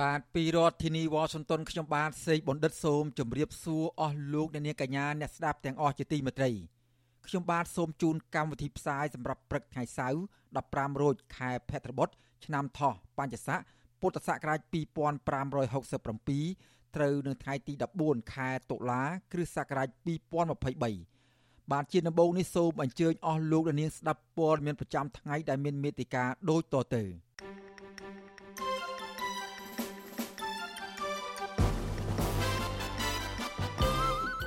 បាទពីរដ្ឋធានីវ៉ាស៊ីនតោនខ្ញុំបាទសេកបណ្ឌិតសូមជម្រាបសួរអស់លោកអ្នកនាងកញ្ញាអ្នកស្ដាប់ទាំងអស់ជាទីមេត្រីខ្ញុំបាទសូមជូនកម្មវិធីផ្សាយសម្រាប់ព្រឹកថ្ងៃសៅរ៍15រោចខែភទ្របទឆ្នាំថោះបញ្ញស័កពុទ្ធសករាជ2567ត្រូវនៅថ្ងៃទី14ខែតុលាគ្រិស្តសករាជ2023បាទជាដំបូងនេះសូមអញ្ជើញអស់លោកអ្នកនាងស្ដាប់ព័ត៌មានប្រចាំថ្ងៃដែលមានមេតិការដូចតទៅ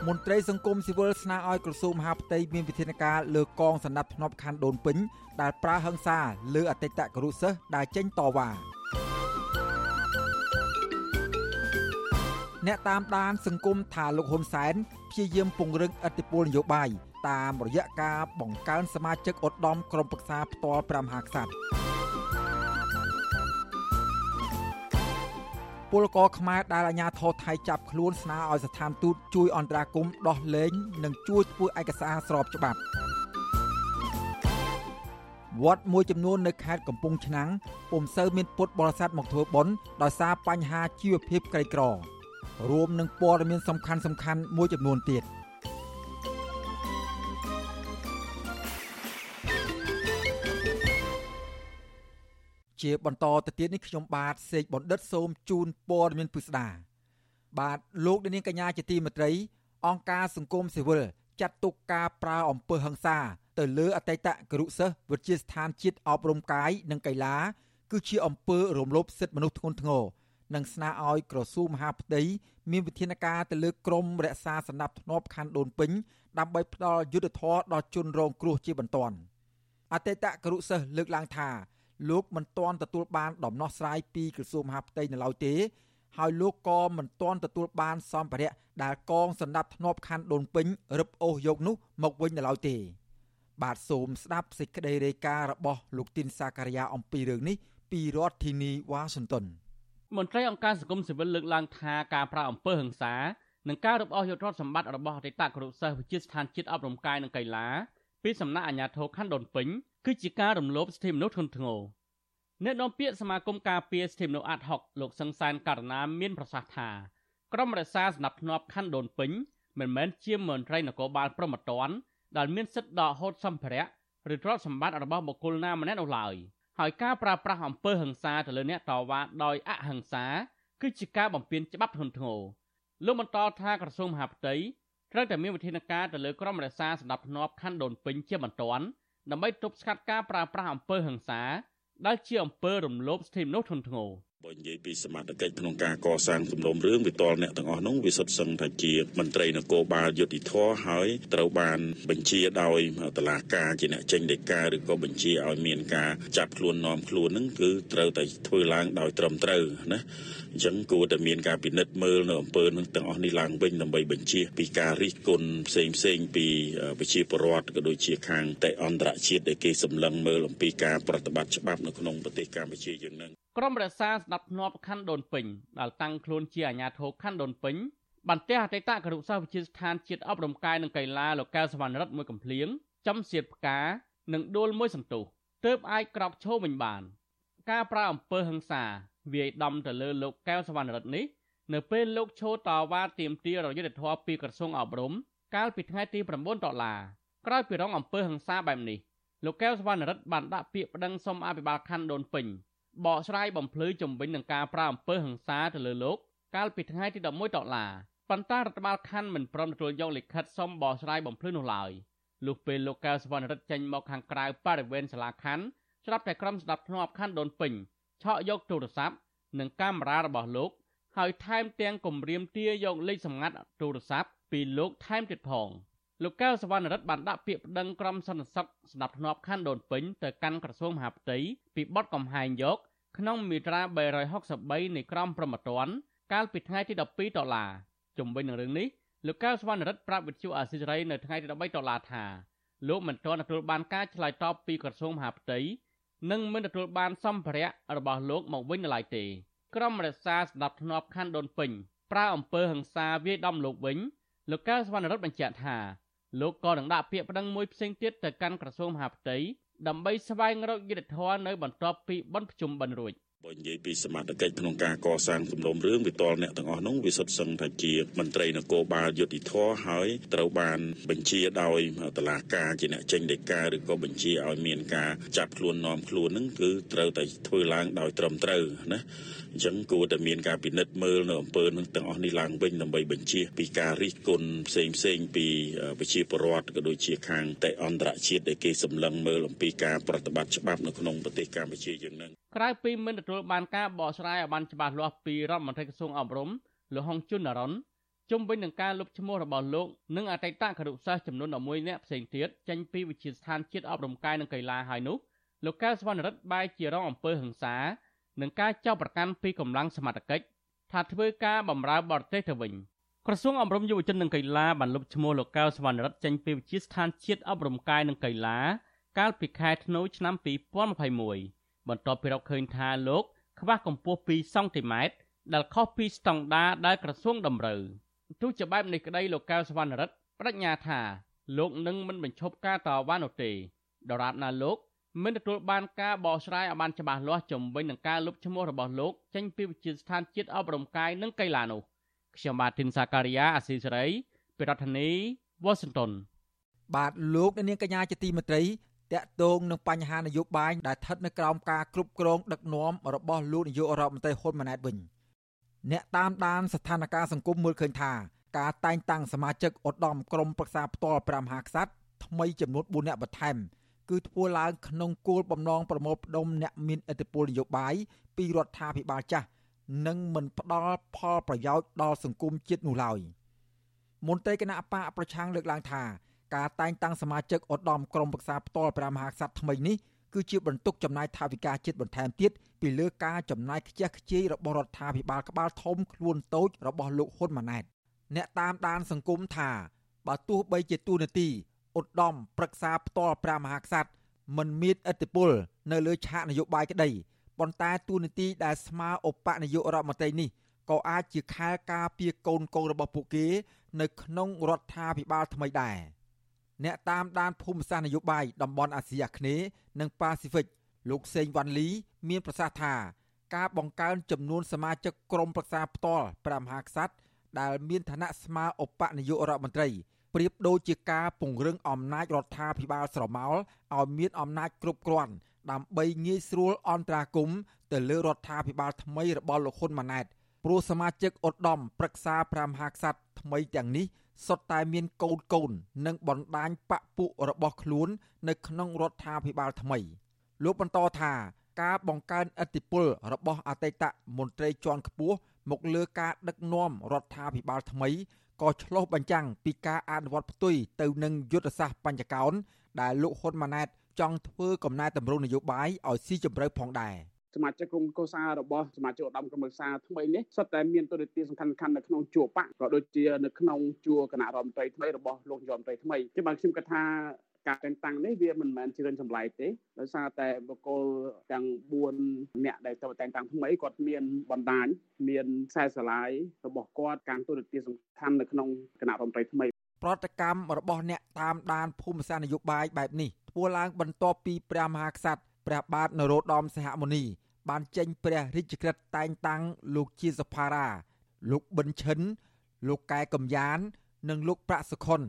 មន្ត្រីសង្គមស៊ីវិលស្នើឲ្យក្រសួងមហាផ្ទៃមានវិធានការលើកងសណ្ដាប់ធ្នាប់ខណ្ឌដូនពេញដែលប្រើហិង្សាលើអតីតគរុសិស្សដែលចេញតវ៉ាអ្នកតាមដានសង្គមថាលោកហ៊ុនសែនព្យាយាមពង្រឹងអធិបុលនយោបាយតាមរយៈការបង្កើនសមាជិកឧត្តមក្រុមប្រឹក្សាផ្ទាល់5មហាក្សត្រ ពលករខ្មែរដែលអាជ្ញាធរថៃចាប់ខ្លួនស្នើឲ្យស្ថានទូតជួយអន្តរាគមន៍ដោះលែងនិងជួយធ្វើឯកសារស្របច្បាប់វត្តមួយចំនួននៅខេត្តកំពង់ឆ្នាំងពុំសូវមានពុទ្ធបរិស័ទមកធ្វើបុណ្យដោយសារបញ្ហាជីវភាពក្រីក្រ រួមនឹងព័ត៌មានសំខាន់សំខាន់មួយចំនួនទៀត ជាបន្តទៅទៀតនេះខ្ញុំបាទសេកបណ្ឌិតសូមជូនព័ត៌មានពិស្ដាបាទលោកនាងកញ្ញាជាទីមេត្រី អង្គការសង្គមស៊ីវិលចាត់ទុកការប្រើអំពើហិង្សា ទៅលើអតីតគរុសិស្សវិទ្យាស្ថានជាតិអប់រំកាយនិងកីឡាគឺជាអំពើរំលោភសិទ្ធិមនុស្សធ្ងន់ធ្ងរនិងស្នើឲ្យក្រសួងមហាផ្ទៃមានវិធានការទៅលើក្រមរក្សាសណ្ដាប់ធ្នាប់ខណ្ឌដូនពេញដើម្បីផ្ដល់យុត្តិធម៌ដល់ជនរងគ្រោះជាបន្ទាន់អតីតគរុសិស្សលើកឡើងថា លោកមិនទាន់ទទួលបានដំណោះស្រាយពីក្រសួងមហាផ្ទៃនៅឡើយទេហើយលោកក៏មិនទាន់ទទួលបានសម្ភារៈដែលកងសម្ដាប់ធ្នាប់ខណ្ឌដូនពេញរឹបអូសយកនោះមកវិញនៅឡើយទេ បាទសូមស្ដាប់សេចក្តីរាយការណ៍របស់លោកទីនសាការីយ៉ាអំពីរឿងនេះពីរដ្ឋធានីវ៉ាស៊ីនតោនមន្ត្រីអង្គការសង្គមស៊ីវិលលើកឡើងថាការប្រើអំពើហិង្សានិងការរឹបអូសយកទ្រព្យសម្បត្តិរបស់អតីតគរុសិស្សវិទ្យាស្ថានជាតិអប់រំកាយនិងកីឡាពីសំណាក់អាជ្ញាធរខណ្ឌដូនពេញ គឺជាការរំលោភសិទ្ធិមនុស្សធ្ងន់ធ្ងរអ្នកនាំពាក្យសមាគមការពារសិទ្ធិមនុស្សអាត់ហុកលោកសង្សានករណាមានប្រសាសន៍ថាក្រមរក្សាស្នាប់ធ្នាប់ខណ្ឌដូនពេញមិនមែនជាមន្ត្រីនគរបាលប្រមត្តនដែលមានសិទ្ធិដកហូតសម្ភារៈឬទ្រព្យសម្បត្តិរបស់បុគ្គលណាម្នាក់នោះឡើយហើយការប្រើប្រាស់អំពើហិង្សាទៅលើអ្នកតវ៉ាដោយអហិង្សាគឺជាការបំពានច្បាប់ធ្ងន់ធ្ងរលោកបន្តថាក្រសួងមហាផ្ទៃត្រូវតែមានវិធានការទៅលើក្រមរក្សាស្ដាប់ធ្នាប់ខណ្ឌដូនពេញជាបន្ទាន់ ដើម្បីទប់ស្កាត់ការប្រើប្រាស់អំពើហិង្សាដែលជាអំពើរំលោភសិទ្ធិមនុស្សធ្ងន់ធ្ងរ បើនិយាយពីសមត្ថកិច្ចក្នុងការកសាងសំណុំរឿងវាតលអ្នកទាំងអស់នោះវាសុទ្ធសឹងថាជាមន្ត្រីនគរបាលយុតិធធហើយត្រូវបានបញ្ជាដោយតឡាការជាអ្នកចេញដីកាឬក៏បញ្ជាឲ្យមានការចាប់ខ្លួននាំខ្លួននឹងគឺត្រូវតែធ្វើឡើងដោយត្រឹមត្រូវណាអញ្ចឹងគួរតែមានការពិនិត្យមើលនៅអំពើនឹងទាំងអស់នេះឡើងវិញដើម្បីបញ្ជាពីការរិះគន់ផ្សេងផ្សេងពីប្រជាពលរដ្ឋក៏ដូចជាខាងតែអន្តរជាតិដែលគេសម្លឹងមើលអំពីការប្រតិបត្តិច្បាប់នៅក្នុងប្រទេសកម្ពុជាយើងនឹង ក្រមរក្សាស្ដាប់ធ្នាប់ខណ្ឌដូនពេញដែលតាំងខ្លួនជាអាជ្ញាធរខណ្ឌដូនពេញបានទះអតីតគរុសាស្ត្រវិទ្យាស្ថានជាតិអប់រំកាយនិងកីឡាលោកកែវសវណ្ណរិទ្ធមួយកំភ្លៀងចំសៀតផ្កានិងដួលមួយសន្ទុះទើបអាចក្រោកឈរវិញបាន ការប្រើអំពើហិង្សាវាយដំទៅលើលោកកែវសវណ្ណរិទ្ធនេះនៅពេលលោកឈរតវ៉ាទាមទាររយុទ្ធធរពីក្រសួងអប់រំកាលពីថ្ងៃទី9ដុល្លារក្រោយពីរងអំពើហិង្សាបែបនេះលោកកែវសវណ្ណរិទ្ធបានដាក់ពាក្យប្តឹងសុំអភិបាលខណ្ឌដូនពេញ បកស្រាយបំភ្លឺជំវិញនឹងការប្រើអំពើហិង្សាទៅលើលោកកាលពីថ្ងៃទី11ដុល្លារប៉ុន្តែរដ្ឋបាលខណ្ឌមិនព្រមទទួលយកលិខិតសុំបកស្រាយបំភ្លឺនោះឡើយលុះពេលលោកកែវសវណ្ណរិទ្ធចេញមកខាងក្រៅបរិវេណសាលាខណ្ឌស្រាប់តែក្រុមស្ដាប់ធ្នាប់ខណ្ឌដូនពេញឆក់យកទូរស័ព្ទនិងកាមេរ៉ារបស់លោក ហើយថែមទាំងគំរាមទារយកលេខសម្ងាត់ទូរស័ព្ទពីលោកថែមទៀតផង លោកកែវសវណ្ណរិទ្ធបានដាក់ពាក្យប្តឹងក្រុមសន្តិសុខស្ដាប់ធ្នាប់ខណ្ឌដូនពេញទៅកាន់ក្រសួងមហាផ្ទៃពីបទកំហែងយកក្នុងមាត្រា363នៃក្រមព្រហ្មទណ្ឌកាលពីថ្ងៃទី12ដុល្លារជំវិញនឹងរឿងនេះលោកកៅសវណ្ណរិទ្ធប្រាប់វិទ្យុអាស៊ីសេរីនៅថ្ងៃទី13ដុល្លារថាលោកមិនទាន់ទទួលបានការឆ្លើយតបពីក្រសួងមហាផ្ទៃនិងមិនទទួលបានសម្ភារៈរបស់លោកមកវិញនៅឡើយទេក្រុមរក្សាស្ដាប់ធ្នាប់ខណ្ឌដូនពេញប្រើអំពើហិង្សាវាយដំលោកវិញលោកកៅសវណ្ណរិទ្ធបញ្ជាក់ថា លោកក៏នឹងដាក់ពាក្យប្តឹងមួយផ្សេងទៀតទៅកាន់ក្រសួងមហាផ្ទៃដើម្បីស្វែងរកយុត្តិធម៌នៅបន្ទាប់ពីបន់ប្រជុំបិណ្ឌរួច បើនិយាយពីសមត្ថកិច្ចក្នុងការកសាងសំណុំរឿងវិទាល់អ្នកទាំងអស់នោះវាសុទ្ធសឹងថាជាមន្ត្រីនគរបាលយុតិធធហើយត្រូវបានបញ្ជាដោយតឡាការជាអ្នកចេញដីកាឬក៏បញ្ជាឲ្យមានការចាប់ខ្លួននាំខ្លួននឹងគឺត្រូវតែធ្វើឡើងដោយត្រឹមត្រូវណាអញ្ចឹងគួរតែមានការពិនិត្យមើលនៅអំពើនឹងទាំងអស់នេះឡើងវិញដើម្បីបញ្ជាពីការរិះគន់ផ្សេងផ្សេងពីប្រជាពលរដ្ឋក៏ដូចជាខាងតែអន្តរជាតិដែលគេសម្លឹងមើលអំពីការប្រតិបត្តិច្បាប់នៅក្នុងប្រទេសកម្ពុជាយើងនឹង ក្រៅពីមិនទទួលបានការបកស្រាយឲ្យបានច្បាស់លាស់ពីរដ្ឋមន្ត្រីក្រសួងអប់រំលោកហុងជុននរ៉ុនជុំវិញនឹងការលុបឈ្មោះរបស់លោកនិងអតីតគរុសាសចំនួន11នាក់ផ្សេងទៀតចេញពីវិជាស្ថានជាតិអប់រំកាយនិងកីឡាហើយនោះលោកកែវសវណ្ណរិទ្ធបែរជារងអំពើហិង្សានិងការចោទប្រកាន់ពីកម្លាំងសមត្ថកិច្ចថាធ្វើការបម្រើបរទេសទៅវិញក្រសួងអប់រំយុវជននិងកីឡាបានលុបឈ្មោះលោកកៅសវណ្ណរិទ្ធចេញពីវិជាស្ថានជាតិអប់រំកាយនិងកីឡាកាលពីខែធ្នូឆ្នាំ2021 បន្ទាប់ពីរកឃើញថាលោកខ្វះកម្ពស់2សង់ទីម៉ែត្រដែលខុសពីស្តង់ដារដែលក្រសួងតម្រូវទោះជាបែបនេះក្តីលោកកៅសវណ្ណរិទ្ធបដិញ្ញាថាលោកនឹងមិនបញ្ឈប់ការតវ៉ានោះទេដរាបណាលោកមិនទទួលបានការបកស្រាយឲ្យបានច្បាស់លាស់ជំវិញនឹងការលុបឈ្មោះរបស់លោកចេញពីវិជាស្ថានជាតិអប់រំកាយនិងកីឡានោះខ្ញុំបាទធីនសាការីយ៉ាអាស៊ីសេរីពីរដ្ឋធានី Washington បាទលោកអ្នកនាងកញ្ញាជាទីមេត្រី តកតងនឹងបញ្ហានយោបាយដែលស្ថិតនៅក្រោមការគ្រប់គ្រងដឹកនាំរបស់លោកនាយករដ្ឋមន្ត្រីហ៊ុនម៉ាណែតវិញអ្នកតាមដានស្ថានភាពសង្គមមើលឃើញថាការតែងតាំងសមាជិកឧត្តមក្រុមប្រឹក្សាផ្ទាល់5មហាក្សត្រថ្មីចំនួន4នាក់បន្ថែមគឺធ្វើឡើងក្នុងគោលបំណងប្រមូលផ្ដុំអ្នកមានឥទ្ធិពលនយោបាយពីរដ្ឋាភិបាលចាស់និងមិនផ្ដល់ផលប្រយោជន៍ដល់សង្គមជាតិនោះឡើយមន្ត្រីគណៈបកប្រឆាំងលើកឡើងថា ការតែងតាំងសមាជិកឧត្តមក្រុមប្រឹក្សាផ្ទាល់ព្រះមហាក្សត្រថ្មីនេះគឺជាបន្ទុកចំណាយថវិកាជាតិបន្ថែមទៀតពីលើការចំណាយខ្ជះខ្ជាយរបស់រដ្ឋាភិបាលក្បាលធំខ្លួនតូចរបស់លោកហ៊ុនម៉ាណែតអ្នកតាមដានសង្គមថាបើទោះបីជាទូនាទីឧត្តមប្រឹក្សាផ្ទាល់ព្រះមហាក្សត្រមិនមានឥទ្ធិពលនៅលើឆាកនយោបាយក្តីប៉ុន្តែទូនាទីដែលស្មើឧបនាយករដ្ឋមន្ត្រីនេះក៏អាចជាខែលការពារកូនកូនរបស់ពួកគេ នៅក្នុងរដ្ឋាភិបាលថ្មីដែរ អ្នកតាមដានភូមិសាស្ត្រនយោបាយតំបន់អាស៊ីអាគ្នេយ៍និងប៉ាស៊ីហ្វិកលោកសេងវ៉ាន់លី មានប្រសាសន៍ថាការបង្កើនចំនួនសមាជិកក្រុមប្រឹក្សាផ្ទាល់ព្រះមហាក្សត្រដែលមានឋានៈស្មើឧបនាយករដ្ឋមន្ត្រីប្រៀបដូចជាការពង្រឹងអំណាចរដ្ឋាភិបាលស្រមោលឲ្យមានអំណាចគ្រប់គ្រាន់ដើម្បីងាយស្រួលអន្តរាគមទៅលើរដ្ឋាភិបាលថ្មីរបស់លោកហ៊ុនម៉ាណែត ព្រោះសមាជិកឧត្តមប្រឹក្សា5មហាក្សត្រថ្មីទាំងនេះសុទ្ធតែមានកូនកូន និងបណ្ដាញបពពួករបស់ខ្លួន នៅក្នុងរដ្ឋាភិបាលថ្មី លោកបន្តថាការបង្កើនអធិបុលរបស់អតីតមន្ត្រីជាន់ខ្ពស់មកលើការដឹកនាំរដ្ឋាភិបាលថ្មីក៏ឆ្លុះបញ្ចាំងពីការអនុវត្តផ្ទុយទៅនឹងយុទ្ធសាស្ត្របញ្ចកោណដែលលោកហ៊ុនម៉ាណែតចង់ធ្វើកំណែតម្រង់នយោបាយឲ្យស៊ីជម្រៅផងដែរ សមាជិកក្រុមកោសាររបស់សមាជិកឧត្តមក្រុមប្រឹក្សាថ្មីនេះសុទ្ធតែមានទូរទស្សន៍សំខាន់ៗនៅក្នុងជួរបកក៏ដូចជានៅក្នុងជួរគណៈរដ្ឋមន្ត្រីថ្មីរបស់លោកនាយករដ្ឋមន្ត្រីថ្មីជាបានខ្ញុំគិតថាការតែងតាំងនេះវាមិនមែនជារឿងចម្លែកទេដោយសារតែបុគ្គលទាំង4អ្នកដែលទៅតែងតាំងថ្មីគាត់មានបណ្ដាញមានខ្សែស្រឡាយរបស់គាត់ការទូរទស្សន៍សំខាន់នៅក្នុងគណៈរដ្ឋមន្ត្រីថ្មីប្រតិកម្មរបស់អ្នកតាមដានភូមិសាស្ត្រនយោបាយបែបនេះធ្វើឡើងបន្ទាប់ពីព្រះមហាក្សត្រព្រះបាទនរោត្តមសីហមុនី បានចេញព្រះរាជក្រឹត្យតែងតាំងលោកជាសភារា លោកប៊ិនឈិន លោកកែកំយ៉ាន និងលោកប្រាក់សុខុន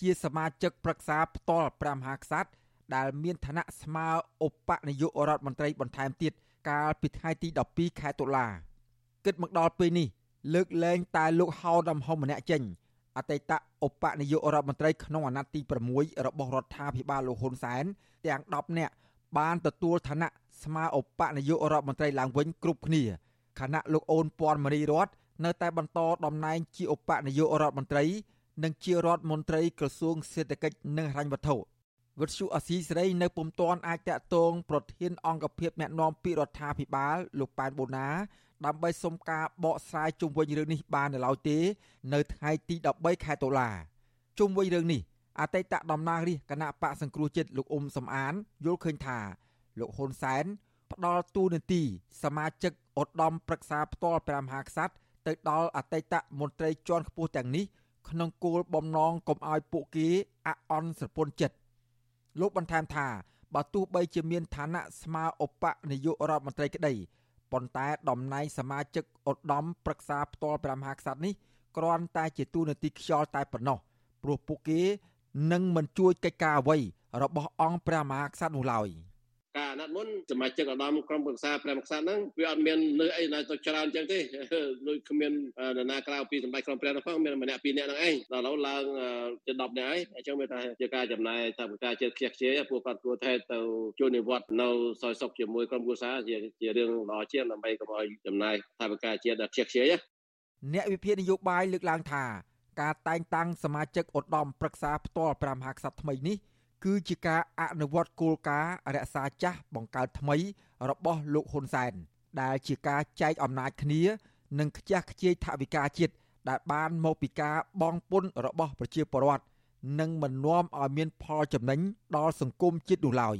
ជាសមាជិកប្រឹក្សាផ្ទាល់ព្រះមហាក្សត្រដែលមានឋានៈស្មើឧបនាយករដ្ឋមន្ត្រីបន្ថែមទៀតកាលពីថ្ងៃទី12ខែតុលាគិតមកដល់ពេលនេះ លើកលែងតែលោកហៅដំហុំម្នាក់ចេញអតីតឧបនាយករដ្ឋមន្ត្រីក្នុងអាណត្តិទី6របស់រដ្ឋាភិបាលលោកហ៊ុនសែនទាំង10នាក់ បានទទួលឋានៈស្មើឧបនាយករដ្ឋមន្ត្រីឡើងវិញគ្រប់គ្នាខណៈលោកអូនពាន់មនីរតនៅតែបន្តតំណែងជាឧបនាយករដ្ឋមន្ត្រី និងជារដ្ឋមន្ត្រីក្រសួងសេដ្ឋកិច្ចនិងហិរញ្ញវត្ថុវិទ្យុអស៊ីសេរីនៅពុំទាន់អាចតាក់ទងប្រធានអង្គភិបអ្នកណែនាំពាក្យរដ្ឋាភិបាលលោកប៉ែនបូណា ដើម្បីសុំការបកស្រាយជុំវិញរឿងនេះបាននៅឡើយទេ នៅថ្ងៃទី13ខែតុលាជុំវិញរឿងនេះ អតីតតំណាងរាស្ត្រគណៈបកសង្គ្រោះជាតិលោកអ៊ុំសំអានយល់ឃើញថាលោកហ៊ុនសែនផ្ដល់ទូនាទីសមាជិកឧត្តមប្រឹក្សាផ្ទាល់ព្រះមហាក្សត្រទៅដល់អតីតមន្ត្រីជាន់ខ្ពស់ទាំងនេះក្នុងគោលបំណងកុំឲ្យពួកគេអអន់ស្រពន់ចិត្តលោកបន្ថែមថាបើទោះបីជាមានឋានៈស្មើឧបនាយករដ្ឋមន្ត្រីក្តីប៉ុន្តែតំណែងសមាជិកឧត្តមប្រឹក្សាផ្ទាល់ព្រះមហាក្សត្រនេះគ្រាន់តែជាទូនាទីខ្យល់តែប៉ុណ្ណោះព្រោះពួកគេ នឹងមិនជួយកិច្ចការអ្វីរបស់អង្គព្រះមហាក្សត្រនោះឡើយ។ការអាណត្តិមុនសមាជិកឧត្តមក្រុមប្រឹក្សាព្រះមក្សត្រហ្នឹងវាអត់មានលើអីណាទៅច្រើនចឹងទេដូចគ្មាននរណាក្រៅពីសម្ដេចក្រុមព្រះនោះផងមានម្នាក់ពីរនាក់ហ្នឹងឯងដល់ឥឡូវឡើងជា10នាក់ហើយអញ្ចឹងវាថាជាការចំណាយថាប្រការជាតិខ្ជះខ្ជាយពួកគាត់គួរតែទៅជួយនិវត្តនៅសយសុខជាមួយក្រុមគ្រួសារជាជារឿងល្អជាងដើម្បីកុំឲ្យចំណាយថាប្រការជាតិខ្ជះខ្ជាយអ្នកវិភាគនយោបាយលើកឡើងថា ការតែងតាំងសមាជិកឧត្តមប្រឹក្សាផ្ទាល់ព្រះមហាក្សត្រថ្មីនេះគឺជាការអនុវត្តគោលការណ៍រក្សាចាស់បង្កើតថ្មីរបស់លោកហ៊ុនសែនដែលជាការចែកអំណាចគ្នា និងខ្ជះខ្ជាយថវិកាជាតិដែលបានមកពីការបង់ពន្ធរបស់ប្រជាពលរដ្ឋនិងមិននាំឲ្យមានផលចំណេញដល់សង្គមជាតិនោះឡើយ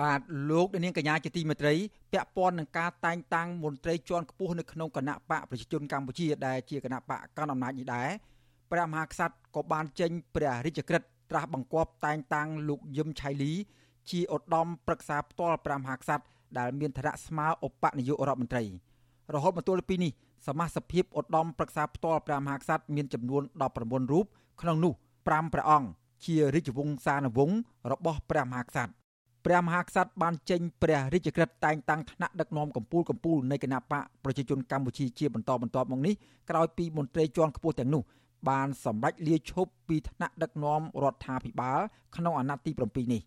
បាទលោកនាងកញ្ញាជាទីមេត្រីពាក់ព័ន្ធនឹងការតែងតាំងមន្ត្រីជាន់ខ្ពស់នៅក្នុងគណៈបកប្រជាជនកម្ពុជាដែលជាគណៈបកកណ្ដាលអំណាចនេះដែរ ព្រះមហាក្សត្រក៏បានចេញព្រះរាជក្រឹត្យត្រាស់បង្គាប់តែងតាំងលោកយឹមឆៃលី ជាឧត្តមប្រឹក្សាផ្ទាល់ព្រះមហាក្សត្រដែលមានឋានៈស្មើឧបនាយករដ្ឋមន្ត្រីរហូតមកទល់ពេលនេះសមាជិកភាពឧត្តមប្រឹក្សាផ្ទាល់ព្រះមហាក្សត្រមានចំនួន19រូបក្នុងនោះ5ព្រះអង្គជារាជវង្សានុវង្សរបស់ព្រះមហាក្សត្រព្រះមហាក្សត្របានចេញព្រះរាជក្រឹត្យតែងតាំងថ្នាក់ដឹកនាំកម្ពុជាកម្ពុជានៃគណៈបកប្រជាជនកម្ពុជាជាបន្តបន្ទាប់មកនេះក្រោយពីមន្ត្រីជាន់ខ្ពស់ទាំងនោះ បានសម្រេចលាឈប់ពីឋានៈដឹកនាំរដ្ឋាភិបាលក្នុងអាណត្តិទី7នេះ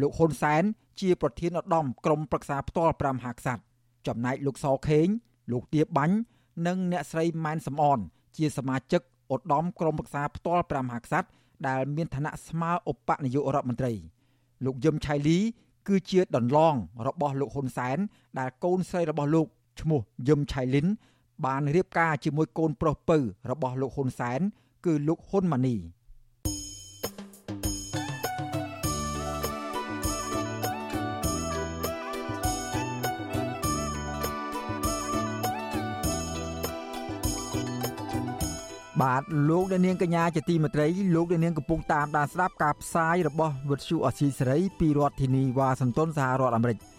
លោកហ៊ុនសែនជាប្រធានឧត្តមក្រុមប្រឹក្សាផ្ទាល់5មហាក្សត្រចំណែកលោកសខេង លោកទៀបបាញ់និងអ្នកស្រីម៉ែនសំអនជាសមាជិកឧត្តមក្រុមប្រឹក្សាផ្ទាល់5មហាក្សត្រដែលមានឋានៈស្មើឧបនាយករដ្ឋមន្ត្រី លោកយឹមឆៃលី គឺជាដន្លងរបស់លោកហ៊ុនសែនដែលកូនស្រីរបស់លោកឈ្មោះយឹមឆៃលីន បានរៀបការជាមួយកូនប្រុសពៅរបស់លោកហ៊ុនសែនគឺលោកហ៊ុនម៉ាណីបាទលោកអ្នកនាងកញ្ញាជាទីមេត្រីលោកអ្នកនាងកំពុងតាមដានស្ដាប់ការផ្សាយរបស់វិទ្យុអស៊ីសេរីពីរដ្ឋធានីវ៉ាស៊ីនតោនសហរដ្ឋអាមេរិក។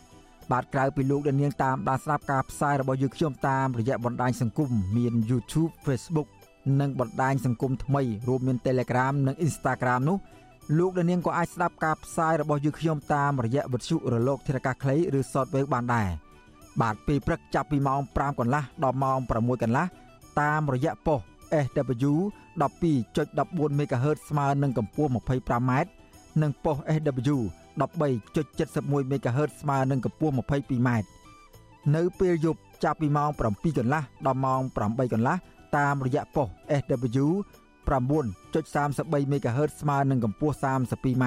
បាទក្រៅពីលោកដែលនាងតាមដានស្ដាប់ការផ្សាយរបស់យើងខ្ញុំតាមរយៈបណ្ដាញសង្គមមាន YouTube Facebook និងបណ្ដាញសង្គមថ្មីរួមមាន Telegram និង Instagram នោះលោកដែលនាងក៏អាចស្ដាប់ការផ្សាយរបស់យើងខ្ញុំតាមរយៈវិទ្យុរលកធារកាសខ្លីឬ Shortwave បានដែរបាទពេលព្រឹកចាប់ពីម៉ោង5កន្លះដល់ម៉ោង6កន្លះតាមរយៈប៉ុស SW 12.14 MHz ស្មើនឹងកម្ពស់ 25m និងប៉ុស SW 13.71 MHz ស្មើនឹងកម្ពស់ 22m នៅពេលយប់ចាប់ពីម៉ោង7កន្លះដល់ម៉ោង8កន្លះតាមរយៈប៉ុស SW 9.33 MHz ស្មើនឹងកម្ពស់ 32m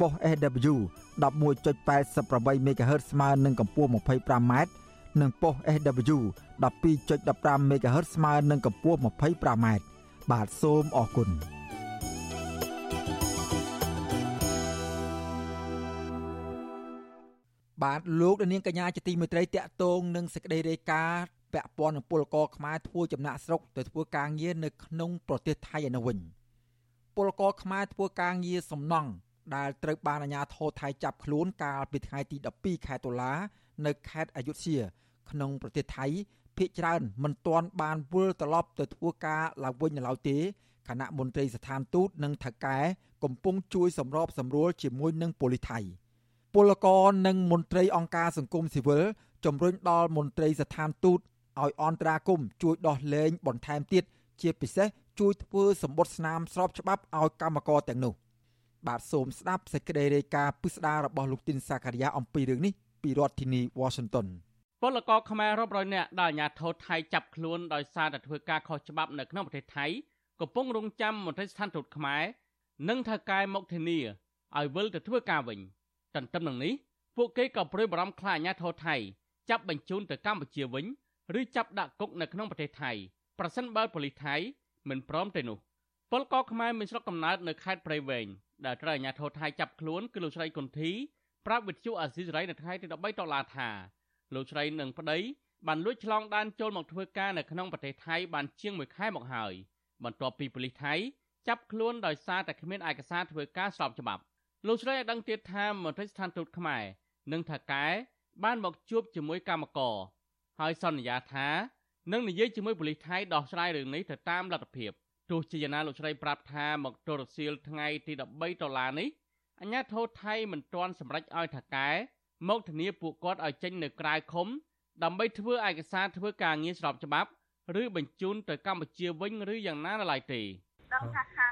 ប៉ុស SW 11.88 MHz ស្មើនឹងកម្ពស់ 25m និងប៉ុស SW 12.15 MHz ស្មើនឹងកម្ពស់ 25m បាទសូមអរគុណ បាទលោកនាងកញ្ញាជាទីមេត្រីតាក់ទងនឹងសេចក្តីរាយការណ៍ពាក់ព័ន្ធនឹងពលករខ្មែរធ្វើចំណាក់ស្រុកទៅធ្វើការងារនៅក្នុងប្រទេសថៃឯនោះវិញពលករខ្មែរធ្វើការងារសំណង់ដែលត្រូវបានអាជ្ញាធរថៃចាប់ខ្លួនកាលពីថ្ងៃទី12ខែតុលានៅខេត្តអយុធ្យា ក្នុងប្រទេសថៃភ ieck ច្រើនមិនទាន់បានវិលត្រឡប់ទៅធ្វើការឡើងវិញនៅឡើយទេគណៈមន្ត្រីស្ថានទូតនិងថៅកែកំពុងជួយសម្របសម្រួលជាមួយនឹងប៉ូលីសថៃ។ ពលករនិងមន្ត្រីអង្គការសង្គមស៊ីវិលជំរុញដល់មន្ត្រីស្ថានទូតឲ្យអន្តរាគមជួយដោះលែងបន្ថែមទៀតជាពិសេសជួយធ្វើសម្បត្តិស្នាមស្របច្បាប់ឲ្យកម្មករទាំងនោះ បាទសូមស្ដាប់សេចក្តីរាយការណ៍ពិស្ដាររបស់លោកទីនសាការីយ៉ាអំពីរឿងនេះពីរដ្ឋធានី Washington ពលករខ្មែររាប់រយនាក់ដែលអាជ្ញាធរថៃចាប់ខ្លួនដោយសារតែធ្វើការខុសច្បាប់នៅក្នុងប្រទេសថៃកំពុងរងចាំមន្ត្រីស្ថានទូតខ្មែរនិងថៅកែមកធានាឲ្យវិលទៅធ្វើការវិញ។ ទន្ទឹមនឹងនេះពួកគេក៏ព្រួយបារម្ភខ្លាចអាញាធរថៃចាប់បញ្ជូនទៅកម្ពុជាវិញឬចាប់ដាក់គុកនៅក្នុងប្រទេសថៃប្រសិនបើប៉ូលីសថៃមិនព្រមទេនោះពលករខ្មែរមានស្រុកកំណើតនៅខេត្តព្រៃវែងដែលត្រូវអាជ្ញាធរថៃចាប់ខ្លួនគឺលោកស្រីគុន្ធីប្រាប់វិទ្យុអាស៊ីសេរីនៅថ្ងៃទី13ដុល្លារថាលោកស្រីនិងប្តីបានលួចឆ្លងដែនចូលមកធ្វើការនៅក្នុងប្រទេសថៃបានជាង1ខែមកហើយបន្ទាប់ពីប៉ូលីសថៃចាប់ខ្លួនដោយសារតែគ្មានឯកសារធ្វើការស្របច្បាប់ លោកស្រីឲ្យដឹងទៀតថាមន្ត្រីស្ថានទូតខ្មែរនិងថៅកែបានមកជួបជាមួយកម្មករហើយសន្យាថានឹងនិយាយជាមួយប៉ូលីសថៃដោះស្រាយរឿងនេះទៅតាមលទ្ធភាពទោះជាយ៉ាងណាលោកស្រីប្រាប់ថាមកទរសៀលថ្ងៃទី13ដុល្លារនេះអញ្ញាធិថៃមិនទាន់សម្រេចឲ្យថៅកែមកធានាពួកគាត់ឲ្យចេញនៅក្រៅឃុំដើម្បីធ្វើឯកសារធ្វើការងារស្របច្បាប់ ឬបញ្ជូនទៅកម្ពុជាវិញឬយ៉ាងណានៅឡើយទេដឹងថាខាងមតិកិច្ចគេ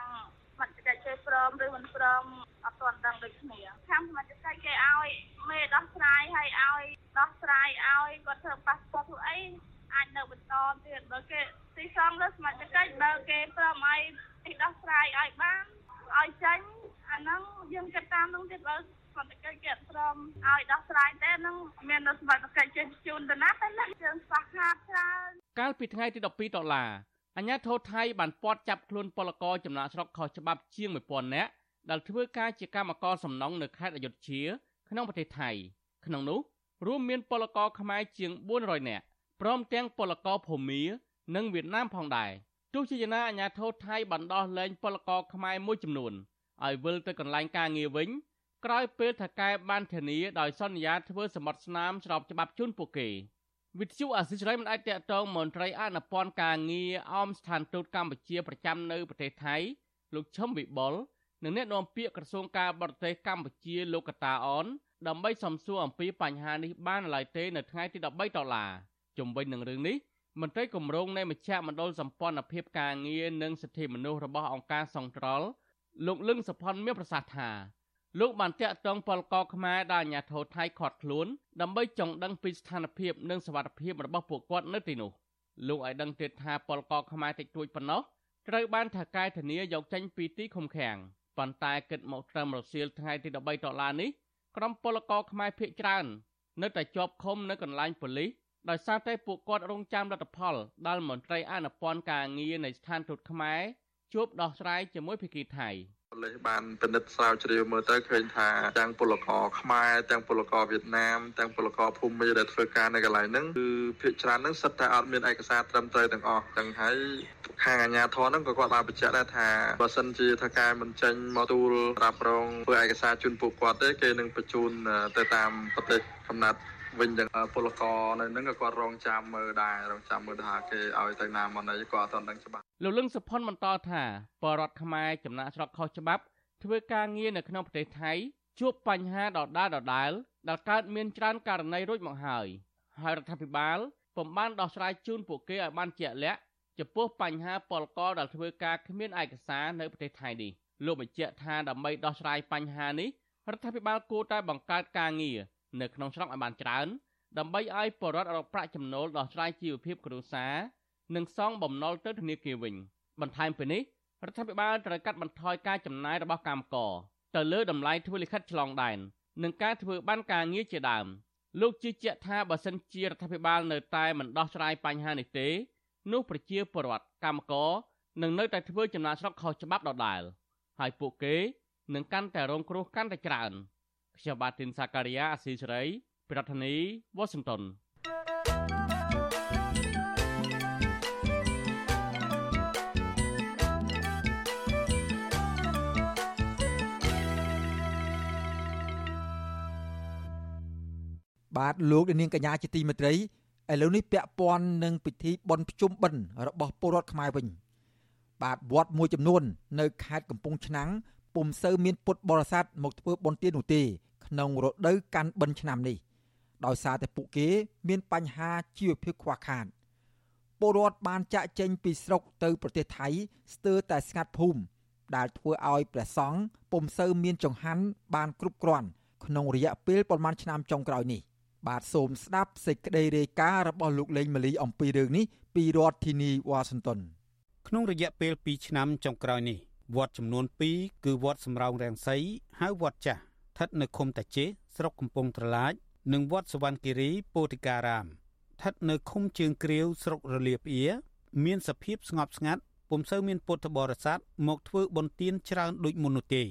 ព្រមឬមិនព្រមអត់ទាន់ដឹងដូចគ្នាខាងមតិកិច្ចគេឲ្យមេដោះស្រាយឲ្យឲ្យដោះស្រាយឲ្យគាត់ធ្វើប៉ាសពតធ្វើអីអាចនៅបន្តទៀតបើគេទីសងលើសមាជិកបើគេព្រមឲ្យដោះស្រាយឲ្យបានឲ្យចេញអាហ្នឹងយើងគិតតាមនោះទៀតបើសន្តិកិច្ចគេអត់ព្រមឲ្យដោះស្រាយទេនឹងមាននៅសមត្ថកិច្ចចេញជូនទៅណាតែនឹងយើងស្វះខាតច្រើនកាលពីថ្ងៃទី12ដុល្លារ អាញាធរថៃបានពាត់ចាប់ខ្លួនពលករចំណាក់ស្រុកខុសច្បាប់ជាង1000នាក់ដែលធ្វើការជាកម្មករសំណង់នៅខេត្តអយុធ្យាក្នុងប្រទេសថៃក្នុងនោះរួមមានពលករខ្មែរជាង400នាក់ព្រមទាំងពលករភូមា និងវៀតណាមផងដែរទោះជាយ៉ាងណាអាញាធរថៃបានដោះលែងពលករខ្មែរមួយចំនួនឲ្យវិលទៅកន្លែងការងារវិញក្រោយពេលថកែបានធានាដោយសន្យាធ្វើសមុទ្រស្នាមស្របច្បាប់ជូនពួកគេ វិទ្យុអាស៊ីសេរីមិនអាចតកតងមន្ត្រីអនុព័ន្ធការងារអមស្ថានទូតកម្ពុជាប្រចាំនៅប្រទេសថៃលោកឈឹមវិបុលនិងអ្នកនាំពាក្យក្រសួងការបរទេសកម្ពុជាលោកកតាអនដើម្បីសំសួរអំពីបញ្ហានេះបានឡើយទេនៅថ្ងៃទី13ដុល្លារជំវិញនឹងរឿងនេះមន្ត្រីគម្រោងនៃមជ្ឈមណ្ឌលសម្ព័ន្ធភាពការងារនិងសិទ្ធិមនុស្សរបស់អង្គការសង្ត្រល់លោកលឹងសុផុនមានប្រសាសន៍ថា លោកបានតាក់ទងពលករខ្មែរដែលអាញាធរថៃខាត់ខ្លួនដើម្បីចង់ដឹងពីស្ថានភាពនិងសវត្ថិភាពរបស់ពួកគាត់នៅទីនោះលោកឲ្យដឹងទៀតថាពលករខ្មែរតិចតួចប៉ុណ្ណោះត្រូវបានថៅកែធានាយកចេញពីទីឃុំឃាំងប៉ុន្តែគិតមកត្រឹមរសៀលថ្ងៃទី13ដុល្លារនេះក្រុមពលករខ្មែរភៀកច្រើននៅតែជាប់ឃុំនៅកន្លែងប៉ូលីសដោយសារតែពួកគាត់រងចាំលទ្ធផលដែលមន្ត្រីអនុព័ន្ធការងារនៃស្ថានទូតខ្មែរជួបដោះស្រាយជាមួយភាគីថៃ។ប៉ូ លីសបានពិនិត្យស្រាវជ្រាវមើលទៅឃើញថាទាំងពលករខ្មែរទាំងពលករវៀតណាមទាំងពលករភូមិដែលធ្វើការនៅកន្លែងហ្នឹងគឺភាគច្រើនហ្នឹងសិតតែអត់មានឯកសារត្រឹមត្រូវទាំងអស់ទាំងហើយខាងអាជ្ញាធរហ្នឹងក៏គាត់បានបញ្ជាក់ដែរថាបើសិនជាថាការមិនចេញមកទូលរ៉ាប់រងធ្វើឯកសារជូនពួកគាត់ទេគេនឹងបញ្ជូនទៅតាមប្រទេសកំណត់ វិញទាំងពលករនៅហ្នឹងក៏គាត់រងចាំមើលដែររងចាំមើលថាគេឲ្យទៅណាមកណីគាត់អត់ដឹងច្បាស់លោកលឹងសុផុនបន្តថាបរដ្ឋខ្មែរចំណាក់ស្រុកខុសច្បាប់ ធ្វើការងារនៅក្នុងប្រទេសថៃជួបបញ្ហាដដែលដដែលដែលកើតមានច្រើនករណីរួចមកហើយហើយរដ្ឋាភិបាលពុំបានដោះស្រាយជូនពួកគេឲ្យបានជាក់លាក់ចំពោះបញ្ហាពលករដែលធ្វើការគ្មានឯកសារនៅប្រទេសថៃនេះលោកបញ្ជាក់ថាដើម្បីដោះស្រាយបញ្ហានេះរដ្ឋាភិបាលគួរតែបង្កើតការងារ នៅក្នុងស្រុកឲ្យបានច្រើនដើម្បីឲ្យបរិវត្តរកប្រាក់ចំណូលដោះស្រាយជីវភាពគ្រួសារនិងសងបំណុលទៅធនាគារវិញ បន្ថែមពីនេះរដ្ឋាភិបាលត្រូវកាត់បន្ថយការចំណាយរបស់កម្មករទៅលើតម្លៃធ្វើលិខិតឆ្លងដែននិងការធ្វើបានការងារជាដើមលោកជឿជាក់ថាបើសិនជារដ្ឋាភិបាលនៅតែមិនដោះស្រាយបញ្ហានេះទេនោះប្រជាពលរដ្ឋកម្មករនឹងនៅតែធ្វើចំណាកស្រុកខុសច្បាប់ដដែលហើយពួកគេនឹងកាន់តែរងគ្រោះកាន់តែច្រើន ខ្ញុំបាទទីនសាការីយ៉ាអស៊ីសេរីប្រធានាធិបតី Washington បាទលោកនាងកញ្ញាជាទីមេត្រីឥឡូវនេះពាក់ព័ន្ធនឹងពិធីបុណ្យភ្ជុំបិណ្ឌរបស់ពលរដ្ឋខ្មែរវិញបាទវត្តមួយចំនួន នៅខេត្តកំពង់ឆ្នាំង ពុំសូវមានពុទ្ធបរិស័ទមកធ្វើបុណ្យទាននោះទេ ក្នុងរដូវកាន់បិណ្ឌឆ្នាំនេះដោយសារតែពួកគេមានបញ្ហាជីវភាពខ្វះខាតពលរដ្ឋបានចាក់ចេញពីស្រុកទៅប្រទេសថៃស្ទើរតែស្ងាត់ភូមិដែលធ្វើឲ្យព្រះសង្ឃពុំសូវមានចង្ហាន់បានគ្រប់គ្រាន់ក្នុងរយៈពេលប្រមាណឆ្នាំចុងក្រោយនេះ បាទសូមស្ដាប់សេចក្តីរាយការណ៍របស់លោកលេងម៉ាលីអំពីរឿងនេះពីរដ្ឋធានីវ៉ាស៊ីនតោនក្នុងរយៈពេល2ឆ្នាំចុងក្រោយនេះ វត្តចំនួន2គឺវត្តសំរោងរាំងសីហៅវត្តចាស់ស្ថិតនៅឃុំតាជេស្រុកកំពង់ត្រឡាច និងវត្តសវណ្ណគិរីពោធិការាមស្ថិតនៅឃុំជើងគ្រាវស្រុករលាផ្អៀមានសភាពស្ងប់ស្ងាត់ពុំសូវមានពុទ្ធបរិស័ទមកធ្វើបុណ្យទានច្រើនដូចមុននោះទេ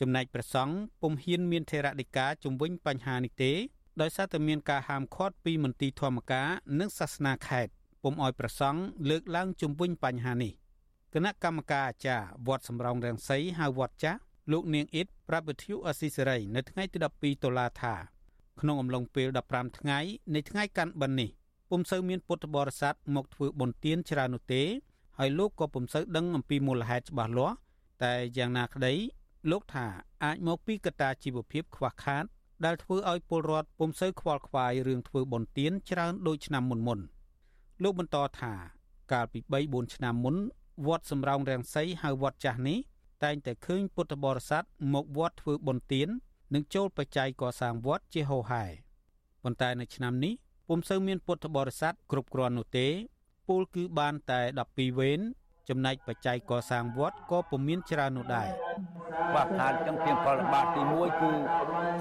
ចំណែកព្រះសង្ឃពុំហ៊ានមានថេរដីកាជំវិញបញ្ហានេះទេដោយសារតែមានការហាមឃាត់ពីមន្ទីរធម្មការនិងសាសនាខេត្តពុំអោយព្រះសង្ឃលើកឡើងជំវិញបញ្ហានេះ គណៈកម្មការអាចារ្យវត្តសំរោងរាំងសីហៅវត្តចាស់លោកនាងអ៊ីតប្រាប់វិទ្យុអស៊ីសេរីនៅថ្ងៃទី12តុលាថាក្នុងអំឡុងពេល15ថ្ងៃនៃថ្ងៃកាន់បិណ្ឌនេះពុំសូវមានពុទ្ធបរិស័ទមកធ្វើបុណ្យទានច្រើននោះទេហើយលោកក៏ពុំសូវដឹងអំពីមូលហេតុច្បាស់លាស់តែយ៉ាងណាក្តីលោកថាអាចមកពីកត្តាជីវភាពខ្វះខាត ដែលធ្វើឲ្យពលរដ្ឋពុំសូវខ្វល់ខ្វាយរឿងធ្វើបុណ្យទានច្រើនដូចឆ្នាំមុនមុនលោកបន្តថាកាលពី3 4ឆ្នាំមុន វត្តសំរោងរាំងសីហៅវត្តចាស់នេះតែងតែឃើញពុទ្ធបរិស័ទមកវត្តធ្វើបុណ្យទាននិងចូលបច្ច័យកសាងវត្តជាហោហែប៉ុន្តែនៅឆ្នាំនេះពុំសូវមានពុទ្ធបរិស័ទគ្រប់គ្រាន់នោះទេពូលគឺបានតែ12វេនចំណែកបច្ច័យកសាងវត្តក៏ពុំមានច្រើននោះដែរ បាទខាតចឹងជាផលលំបាកទី1គឺ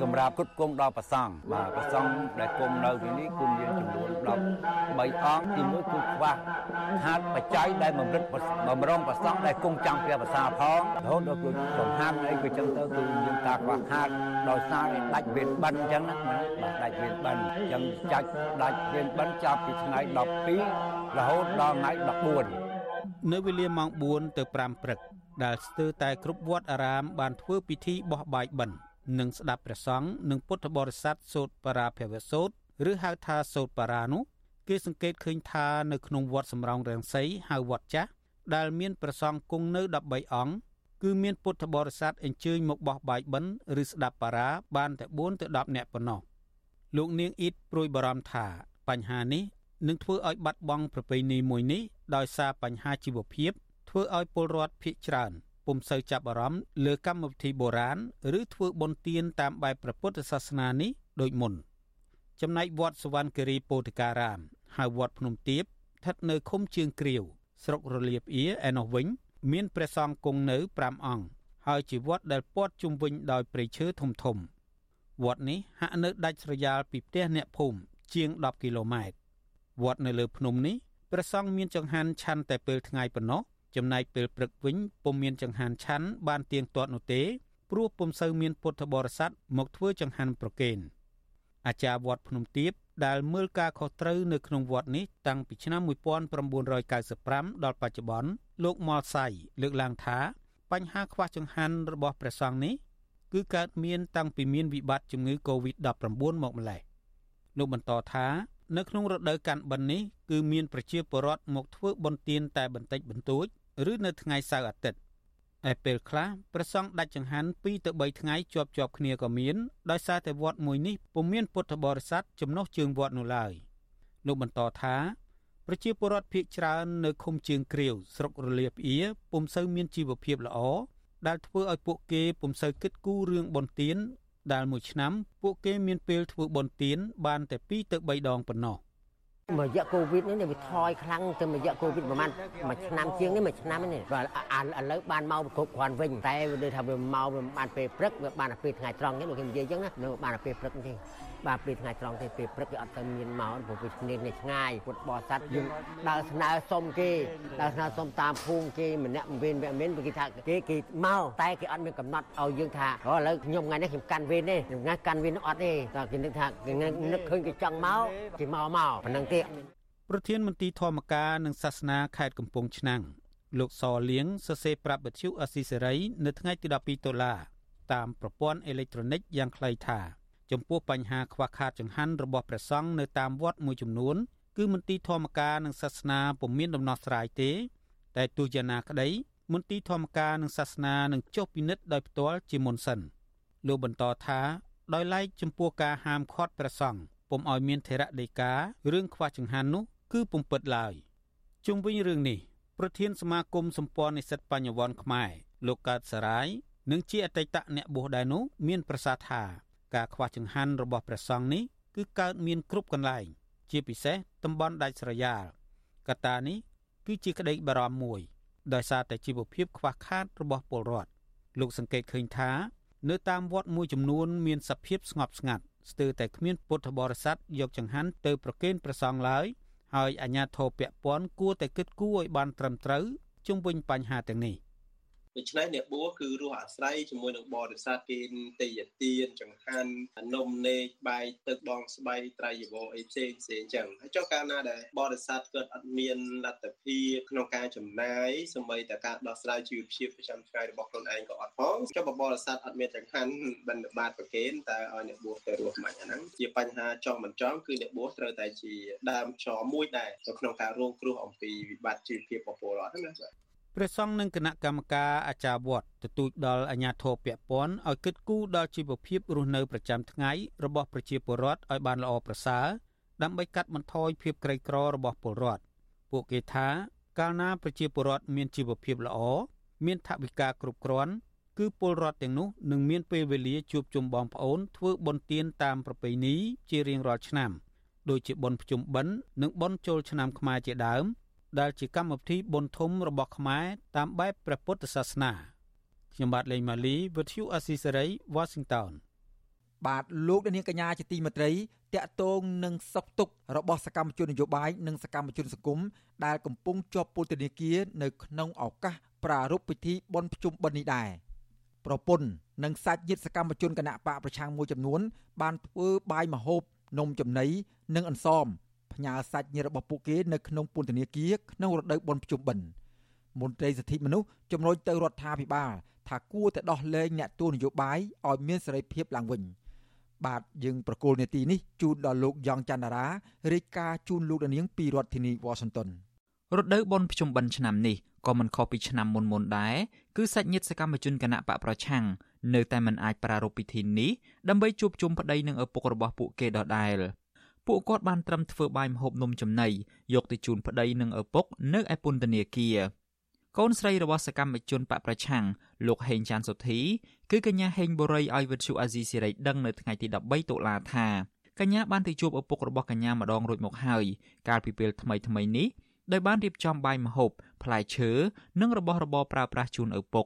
សម្រាប់គ្រប់គង់ដល់ប្រសង់បាទប្រសង់ដែលគង់នៅទីនេះគឺមានចំនួន13អង្គទី1គឺខ្វះខាតបច្ច័យដែលបំរិតបំរុងប្រសង់ដែលគង់ចាំព្រះភាសាផងរហូតដល់គឺចំហាំអីក៏ចឹងទៅគឺមានការខ្វះខាតដោយសារដាច់វេនបិណ្ឌចឹងណាបាទដាច់វេនបិណ្ឌចឹងចាច់ដាច់វេនបិណ្ឌចាប់ពីថ្ងៃ12រហូតដល់ថ្ងៃ14នៅវេលាម៉ោង4ទៅ5ព្រឹក ដែលស្ទើរតែគ្រប់វត្តអារាមបានធ្វើពិធីបោះបាយបិណ្ឌនិងស្ដាប់ព្រះសង្ឃនិងពុទ្ធបរិស័ទសូត្របរាភវសូត្រឬហៅថាសូត្របារានោះគេសង្កេតឃើញថានៅក្នុងវត្តសំរោងរាំងសីហៅវត្តចាស់ដែលមានព្រះសង្ឃគង់នៅ13អង្គគឺមានពុទ្ធបរិស័ទអញ្ជើញមកបោះបាយបិណ្ឌឬស្ដាប់បារាបានតែ4ទៅ10នាក់ប៉ុណ្ណោះលោកនាងអ៊ីតព្រួយបារម្ភថាបញ្ហានេះនឹងធ្វើឲ្យបាត់បង់ប្រពៃណីមួយនេះដោយសារបញ្ហាជីវភាព ធ្វើឲ្យពលរដ្ឋភ័យច្រើនពុំសូវចាប់អារម្មណ៍លើកម្មវិធីបុរាណឬធ្វើបុណ្យទានតាមបែបព្រះពុទ្ធសាសនានេះដូចមុន ចំណែកវត្តសវណ្ណគិរីពោធិការាមហៅវត្តភ្នំទៀបស្ថិតនៅឃុំជើងគ្រាវស្រុករលៀបអៀឯនោះវិញ មានព្រះសង្ឃគង់នៅ5អង្គហើយជាវត្តដែលព័ទ្ធជុំវិញដោយព្រៃឈើធំធំវត្តនេះហាក់នៅដាច់ស្រយាលពីផ្ទះអ្នកភូមិជាង10គីឡូម៉ែត្រវត្តនៅលើភ្នំនេះព្រះសង្ឃមានចង្ហាន់ឆាន់តែពេលថ្ងៃប៉ុណ្ណោះ ចំណែកពេលព្រឹកវិញពុំមានចង្ហាន់ឆាន់បានទៀងទាត់នោះទេព្រោះពុំសូវមានពុទ្ធបរិស័ទមកធ្វើចង្ហាន់ប្រគេនអាចារ្យវត្តភ្នំទៀបដែលមើលការខុសត្រូវនៅក្នុងវត្តនេះតាំងពីឆ្នាំ1995ដល់បច្ចុប្បន្នលោកមលសៃលើកឡើងថាបញ្ហាខ្វះចង្ហាន់របស់ព្រះសង្ឃនេះគឺកើតមានតាំងពីមានវិបត្តិជំងឺ Covid-19 មកម្ល៉េះលោកបន្តថានៅក្នុងរដូវកាន់បិណ្ឌនេះគឺមានប្រជាពលរដ្ឋមកធ្វើបុណ្យទានតែបន្តិចបន្តួច ឬនៅថ្ងៃសៅរ៍អាទិត្យឯពេលខ្លះព្រះសង្ឃដាច់ចង្ហាន់2ទៅ3ថ្ងៃជាប់ជាប់គ្នាក៏មានដោយសារតែវត្តមួយនេះពុំមានពុទ្ធបរិស័ទចំណុះជើងវត្តនោះឡើយលោកបន្តថាប្រជាពលរដ្ឋភៀកច្រើននៅឃុំជើងគ្រាវស្រុករលាផ្អៀពុំសូវមានជីវភាពល្អដែលធ្វើឲ្យពួកគេពុំសូវគិតគូររឿងបុណ្យទានដែលមួយឆ្នាំពួកគេមានពេលធ្វើបុណ្យទានបានតែ2ទៅ3ដងប៉ុណ្ណោះ មួយរយៈកូវីដនេះវាថយខ្លាំងទៅមួយរយៈកូវីដប្រហែលមួយឆ្នាំជាងនេះមួយឆ្នាំនេះបាទឥឡូវបានមកគ្រប់គ្រាន់វិញតែវាដូចថាវាមកវាបានពេលព្រឹកវាបានពេលថ្ងៃត្រង់នេះដូចគេនិយាយអញ្ចឹងណានៅបានពេលព្រឹកទេ បាទពេលថ្ងៃត្រង់ទេពេលព្រឹកវាអត់ទៅមានមកព្រោះវាគ្នាគ្នាឆ្ងាយពុតបោះសัตว์យើងដើរស្នើសុំគេដើរស្នើសុំតាមភូមិគេម្នាក់វេនវេនមានគេថាគេគេមកតែគេអត់មានកំណត់ឲ្យយើងថាឥឡូវខ្ញុំថ្ងៃនេះខ្ញុំកាន់វេនទេខ្ញុំថ្ងៃកាន់វេនអត់ទេតែគេនឹកថាគេនឹកឃើញគេចង់មកគេមកមកប៉ុណ្ណឹងទេប្រធានមន្ត្រីធម្មការនិងសាសនាខេត្តកំពង់ឆ្នាំងលោកសលៀងសរសេរប្រាប់បទអស៊ីសេរី នៅថ្ងៃទី12តុលាតាមប្រព័ន្ធអេឡិចត្រូនិកយ៉ាងខ្លីថា ចំពោះបញ្ហាខ្វះខាតចង្ហាន់របស់ព្រះសង្ឃនៅតាមវត្តមួយចំនួន គឺមន្ទីរធម្មការនិងសាសនាពុំមានដំណោះស្រាយទេ តែទោះយ៉ាងណាក្តីមន្ទីរធម្មការនិងសាសនានឹងចុះពិនិត្យដោយផ្ទាល់ជាមុនសិនលោកបន្តថាដោយឡែកចំពោះការហាមឃាត់ព្រះសង្ឃពុំឲ្យមានធរៈដីការឿងខ្វះចង្ហាន់នោះគឺពុំពិតឡើយជុំវិញរឿងនេះប្រធានសមាគមសម្ព័ន្ធនិស្សិតបញ្ញវន្តខ្មែរលោកកើតសរាយនិងជាអតីតអ្នកបួសដែរនោះមានប្រសាសន៍ថា ការខ្វះចង្ហាន់របស់ព្រះសង្ឃនេះគឺកើតមានគ្រប់កន្លែង ជាពិសេសតំបន់ដាច់ស្រយាលកត្តានេះគឺជាក្តីបារម្ភមួយដោយសារតែជីវភាពខ្វះខាតរបស់ពលរដ្ឋលោកសង្កេតឃើញថា នៅតាមវត្តមួយចំនួន មានសភាពស្ងប់ស្ងាត់ស្ទើរតែគ្មានពុទ្ធបរិស័ទយកចង្ហាន់ទៅប្រគេនព្រះសង្ឃឡើយហើយអាជ្ញាធរពាក់ព័ន្ធគួរតែគិតគូរឲ្យបានត្រឹមត្រូវជុំវិញបញ្ហាទាំងនេះ ដូច្នេះអ្នកបួសគឺរស់អាស្រ័យជាមួយនឹងបរិស័ទគេទេយទានចង្ហាន់នំនេកបាយទឹកបងស្បៃត្រៃយវរអីផ្សេងផ្សេងចឹងហើយចុះកាលណាដែលបរិស័ទគាត់អត់មានលទ្ធភាពក្នុងការចំណាយសម្បីតែការដោះស្រាយជីវភាពប្រចាំថ្ងៃរបស់ខ្លួនឯងក៏អត់ផងចុះបរិស័ទអត់មានចង្ហាន់បិណ្ឌបាតប្រគេនតើឲ្យអ្នកបួសទៅរស់មិនអាហ្នឹងជាបញ្ហាចង់មិនចង់គឺអ្នកបួសត្រូវតែជាដើមចមួយដែរនៅក្នុងការរងគ្រោះអំពីវិបត្តិជីវភាពរបស់ពលរដ្ឋណាបាទ ព្រះសង្ឃនិងគណៈកម្មការអាចារ្យវត្តទទូចដល់អាជ្ញាធរពាក់ព័ន្ធឲ្យគិតគូរដល់ជីវភាពរស់នៅប្រចាំថ្ងៃរបស់ប្រជាពលរដ្ឋឲ្យបានល្អប្រសើរដើម្បីកាត់បន្ថយភាពក្រីក្ររបស់ពលរដ្ឋពួកគេថាកាលណាប្រជាពលរដ្ឋមានជីវភាពល្អមានថវិកាគ្រប់គ្រាន់គឺពលរដ្ឋទាំងនោះនឹងមានពេលវេលាជួបជុំបងប្អូនធ្វើបុណ្យទានតាមប្រពៃណីជារៀងរាល់ឆ្នាំ ដូចជាបុណ្យភ្ជុំបិណ្ឌនិងបុណ្យចូលឆ្នាំខ្មែរជាដើម ដែលជាកម្មវិធីបុណ្យធំរបស់ខ្មែរតាមបែបព្រះពុទ្ធសាសនាខ្ញុំបាទលេងម៉ាលីវិទ្យុអស៊ីសេរី Washington បាទលោកនាងកញ្ញាជាទីមេត្រីតកតងនឹងសុខទុក្ខរបស់សកម្មជននយោបាយនិងសកម្មជនសង្គមដែលកំពុងជាប់ពន្ធនាគារនៅក្នុងឱកាសប្រារព្ធពិធីបុណ្យភ្ជុំបិណ្ឌនេះដែរប្រពន្ធនិងសាច់ញាតិសកម្មជនគណៈបកប្រឆាំងមួយចំនួន បានធ្វើបាយមហូប នំចំណីនិងអន្សម ផ្ញើសាច់ញាតិរបស់ពួកគេនៅក្នុងពន្ធនាគារក្នុងរដូវបុណ្យភ្ជុំបិណ្ឌមន្ត្រីសិទ្ធិមនុស្សជំរុញទៅរដ្ឋាភិបាលថាគួរតែដោះលែងអ្នកទួលនយោបាយឲ្យមានសេរីភាពឡើងវិញបាទយើងប្រកូលនេតិនេះជូនដល់លោកយ៉ងច័ន្ទរារាយការណ៍ជូនលោកនាងពីរដ្ឋធានី Washington រដូវបុណ្យភ្ជុំបិណ្ឌឆ្នាំនេះក៏មិនខុសពីឆ្នាំមុនមុនដែរគឺសាច់ញាតិសកម្មជនគណៈបកប្រឆាំងនៅតែមិនអាចប្រារព្ធពិធីនេះដើម្បីជួបជុំប្តីនិងឪពុករបស់ពួកគេដដែល។ ពួកគាត់បានត្រឹមធ្វើបាយម្ហូបនំចំណីយកទៅជូនប្តីនិងឪពុកនៅឯពន្ធនាគារកូនស្រីរបស់សកម្មជនបកប្រឆាំងលោកហេងចាន់សុធីគឺកញ្ញាហេងបូរីឲ្យវិទ្យុអាស៊ីសេរីដឹងនៅថ្ងៃទី13តុលាថាកញ្ញាបានទៅជួបឪពុករបស់កញ្ញាម្ដងរួចមកហើយកាលពីពេលថ្មីថ្មីនេះដោយបានរៀបចំបាយម្ហូបផ្លែឈើនិងរបស់របរប្រើប្រាស់ជូនឪពុក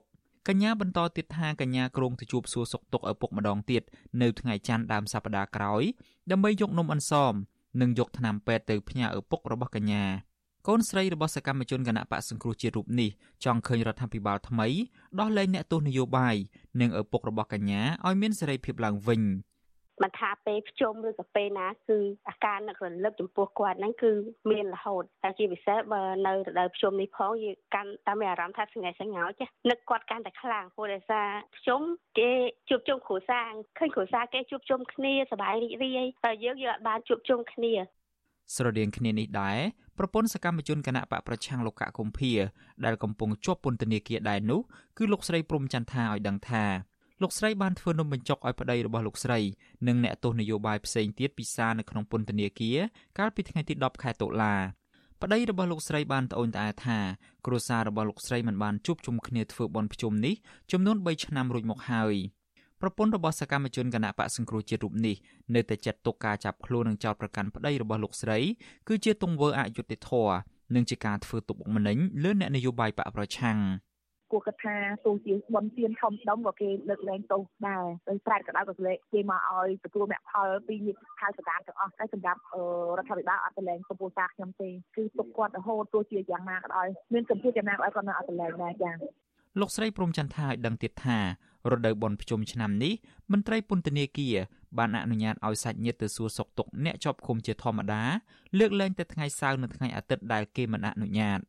កញ្ញាបន្តទៀតថាកញ្ញាគ្រងទៅជួបសួរសុខទុក្ខឪពុកម្ដងទៀតនៅថ្ងៃច័ន្ទដើមសប្តាហ៍ក្រោយដើម្បីយកនំអន្សមនិងយកថ្នាំពេទ្យទៅផ្ញើឪពុករបស់កញ្ញាកូនស្រីរបស់សកម្មជនគណៈបកសង្គ្រោះជាតិរូបនេះចង់ឃើញរដ្ឋាភិបាលថ្មីដោះលែងអ្នកទោសនយោបាយនិងឪពុករបស់កញ្ញាឲ្យមានសេរីភាពឡើងវិញ។ មិនថាពេលភ្ជុំឬក៏ពេលណាគឺអាការនឹករលឹកចំពោះគាត់ហ្នឹងគឺមានរហូតតែជាពិសេសបើនៅរដូវភ្ជុំនេះផងយើងកាន់តែមានអារម្មណ៍ថាស្ងេះស្ងោចនឹកគាត់កាន់តែខ្លាំងព្រោះដោយសារភ្ជុំគេជួបជុំគ្រួសារឃើញគ្រួសារគេជួបជុំគ្នាសប្បាយរីករាយតែយើងយើងអាចបានជួបជុំគ្នាស្រដៀងគ្នានេះដែរប្រពន្ធសកម្មជនគណៈបកប្រឆាំងលោកកកុម្ភាដែលកំពុងជាប់ពន្ធនាគារដែរនោះគឺលោកស្រីព្រំចន្ទថាឲ្យដឹងថា លោកស្រីបានធ្វើនំបញ្ចុកឲ្យប្តីរបស់លោកស្រីនិងអ្នកទោសនយោបាយផ្សេងទៀតពិសានៅក្នុងពន្ធនាគារកាលពីថ្ងៃទី10ខែតុលាប្តីរបស់លោកស្រីបានត្អូញត្អែថាគ្រួសាររបស់លោកស្រីមិនបានជួបជុំគ្នាធ្វើបុណ្យភ្ជុំនេះចំនួន3ឆ្នាំរួចមកហើយប្រពន្ធរបស់សកម្មជនគណៈបកសង្គ្រោះជាតិរូបនេះនៅតែចាត់ទុកការចាប់ខ្លួននិងចោទប្រកាន់ប្តីរបស់លោកស្រីគឺជាទង្វើអយុត្តិធម៌និងជាការធ្វើទុកបុកម្នេញលើអ្នកនយោបាយបកប្រឆាំង។ គួរគិតថាទោះជាបនទៀនធំដុំក៏គេលើកលែងទោសដែរដោយស្រែកក៏ដោយក៏លេគេមកឲ្យទទួលមគ្គផលពីញាតិខៅសកម្មទាំងអស់តែសម្រាប់រដ្ឋាភិបាលអត់ទៅលែងកម្ពុជាសាខ្ញុំទេគឺទុកគាត់រហូតទោះជាយ៉ាងណាក៏ដោយមានកម្ពុជាយ៉ាងណាក៏ដោយគាត់នៅអត់ទៅលែងដែរចា៎លោកស្រីព្រំចន្ទថាឲ្យដឹងទៀតថារដូវបុណ្យភ្ជុំឆ្នាំនេះមន្ត្រីពន្ធនាគារបានអនុញ្ញាតឲ្យសាច់ញាតិទៅសួរសុខទុក្ខអ្នកជាប់ឃុំជាធម្មតាលើកលែងតែថ្ងៃសៅរ៍និងថ្ងៃអាទិត្យដែលគេមិនអនុញ្ញាត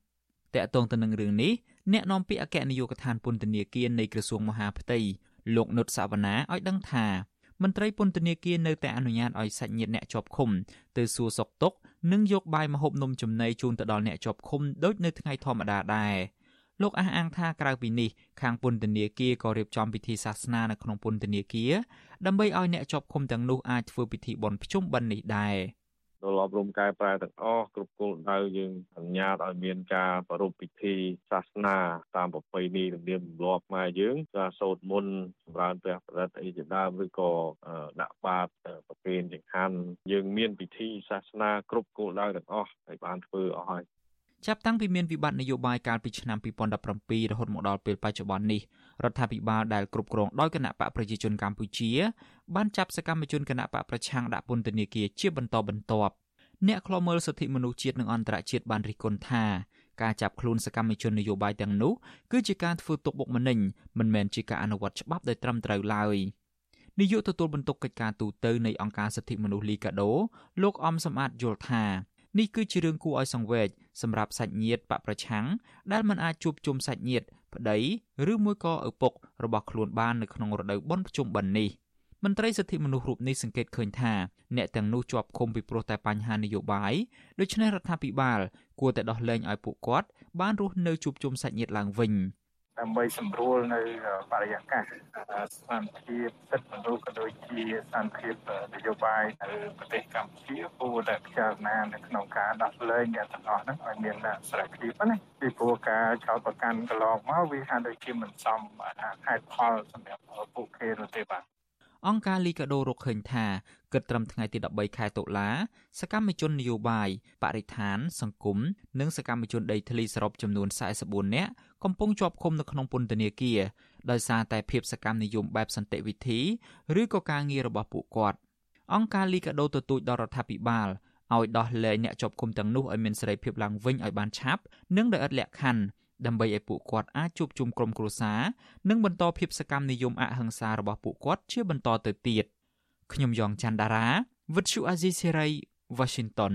តកតងទៅនឹងរឿងនេះអ្នកនាំពាក្យអគ្គនាយកដ្ឋានពន្ធនាគារនៃក្រសួងមហាផ្ទៃលោកនុតសវណ្ណាឲ្យដឹងថាមន្ត្រីពន្ធនាគារនៅតែអនុញ្ញាតឲ្យសាច់ញាតិអ្នកជាប់ឃុំទៅសួរសុខទុក្ខនិងយកបាយម្ហូបនំចំណីជូនទៅដល់អ្នកជាប់ឃុំដូចនៅថ្ងៃធម្មតាដែរលោកអះអាងថាក្រៅពីនេះខាងពន្ធនាគារក៏រៀបចំពិធីសាសនានៅក្នុងពន្ធនាគារដើម្បីឲ្យអ្នកជាប់ឃុំទាំងនោះអាចធ្វើពិធីបុណ្យភ្ជុំបិណ្ឌនេះដែរ។ ដល់អប់រំកែប្រែទាំងអស់គ្រប់គោលដៅយើងអនុញ្ញាតឲ្យមានការប្រារព្ធពិធីសាសនាតាមប្រពៃណីទំនៀមទម្លាប់ខ្មែរយើងការសូត្រមន្តចម្រើនព្រះបរិត្តអីជាដើមឬក៏ដាក់បាតប្រគេនចង្ហាន់យើងមានពិធីសាសនាគ្រប់គោលដៅទាំងអស់ហើយបានធ្វើអស់ហើយចាប់តាំងពីមានវិបត្តិនយោបាយកាលពីឆ្នាំ2017រហូតមកដល់ពេលបច្ចុប្បន្ននេះ រដ្ឋាភិបាលដែលគ្រប់គ្រងដោយគណៈបកប្រជាជនកម្ពុជាបានចាប់សកម្មជនគណៈបកប្រឆាំងដាក់ពន្ធនាគារជាបន្តបន្ទាប់អ្នកខ្លោមើលសិទ្ធិមនុស្សជាតិនិងអន្តរជាតិបានរិះគន់ថាការចាប់ខ្លួនសកម្មជននយោបាយទាំងនោះគឺជាការធ្វើទុកបុកម្នេញមិនមែនជាការអនុវត្តច្បាប់ដោយត្រឹមត្រូវឡើយនាយកទទួលបន្ទុកកិច្ចការទូតទៅនៃអង្គការសិទ្ធិមនុស្សលីកាដូលោកអំសំអាតយល់ថានេះគឺជារឿងគួរឲ្យសង្វេគសម្រាប់សាច់ញាតិបកប្រឆាំងដែលមិនអាចជួបជុំសាច់ញាតិ ប្តីឬមួយក៏ឪពុករបស់ខ្លួនបាននៅក្នុងរដូវបុណ្យភ្ជុំបិណ្ឌនេះមន្ត្រីសិទ្ធិមនុស្សរូបនេះសង្កេតឃើញថាអ្នកទាំងនោះជាប់ឃុំពីព្រោះតែបញ្ហានយោបាយដូច្នេះរដ្ឋាភិបាលគួរតែដោះលែងឲ្យពួកគាត់បានរស់នៅជួបជុំសាច់ញាតិឡើងវិញ។ ដើម្បីសម្រួលនៅបរិយាកាសស្ថានភាពសិទ្ធិមនុស្សក៏ដូចជាស្ថានភាពនយោបាយនៅប្រទេសកម្ពុជាគួរតែពិចារណានៅក្នុងការដោះលែងអ្នកទាំងអស់ហ្នឹងឲ្យមានសេរីភាពណាពីព្រោះការចោទប្រកាន់កន្លងមកវាហាក់ដូចជាមិនសមហេតុផលសម្រាប់ពួកគេនោះទេបាទអង្គការលីកាដូរកឃើញថាគិតត្រឹមថ្ងៃទី13ខែតុលាសកម្មជននយោបាយបរិស្ថាន សង្គមនិងសកម្មជនដីធ្លីសរុបចំនួន44នាក់ កំពុងជាប់ឃុំនៅក្នុងពន្ធនាគារដោយសារតែភាពសកម្មនិយមបែបសន្តិវិធីឬក៏ការងាររបស់ពួកគាត់អង្គការលីកាដូទទូចដល់រដ្ឋាភិបាលឲ្យដោះលែងអ្នកជាប់ឃុំទាំងនោះឲ្យមានសេរីភាពឡើងវិញឲ្យបានឆាប់និងដោយឥតលក្ខខណ្ឌដើម្បីឲ្យពួកគាត់អាចជួបជុំក្រុមគ្រួសារនិងបន្តភាពសកម្មនិយមអហិង្សារបស់ពួកគាត់ជាបន្តទៅទៀតខ្ញុំយ៉ងច័ន្ទដារាវិទ្យុអាស៊ីសេរី Washington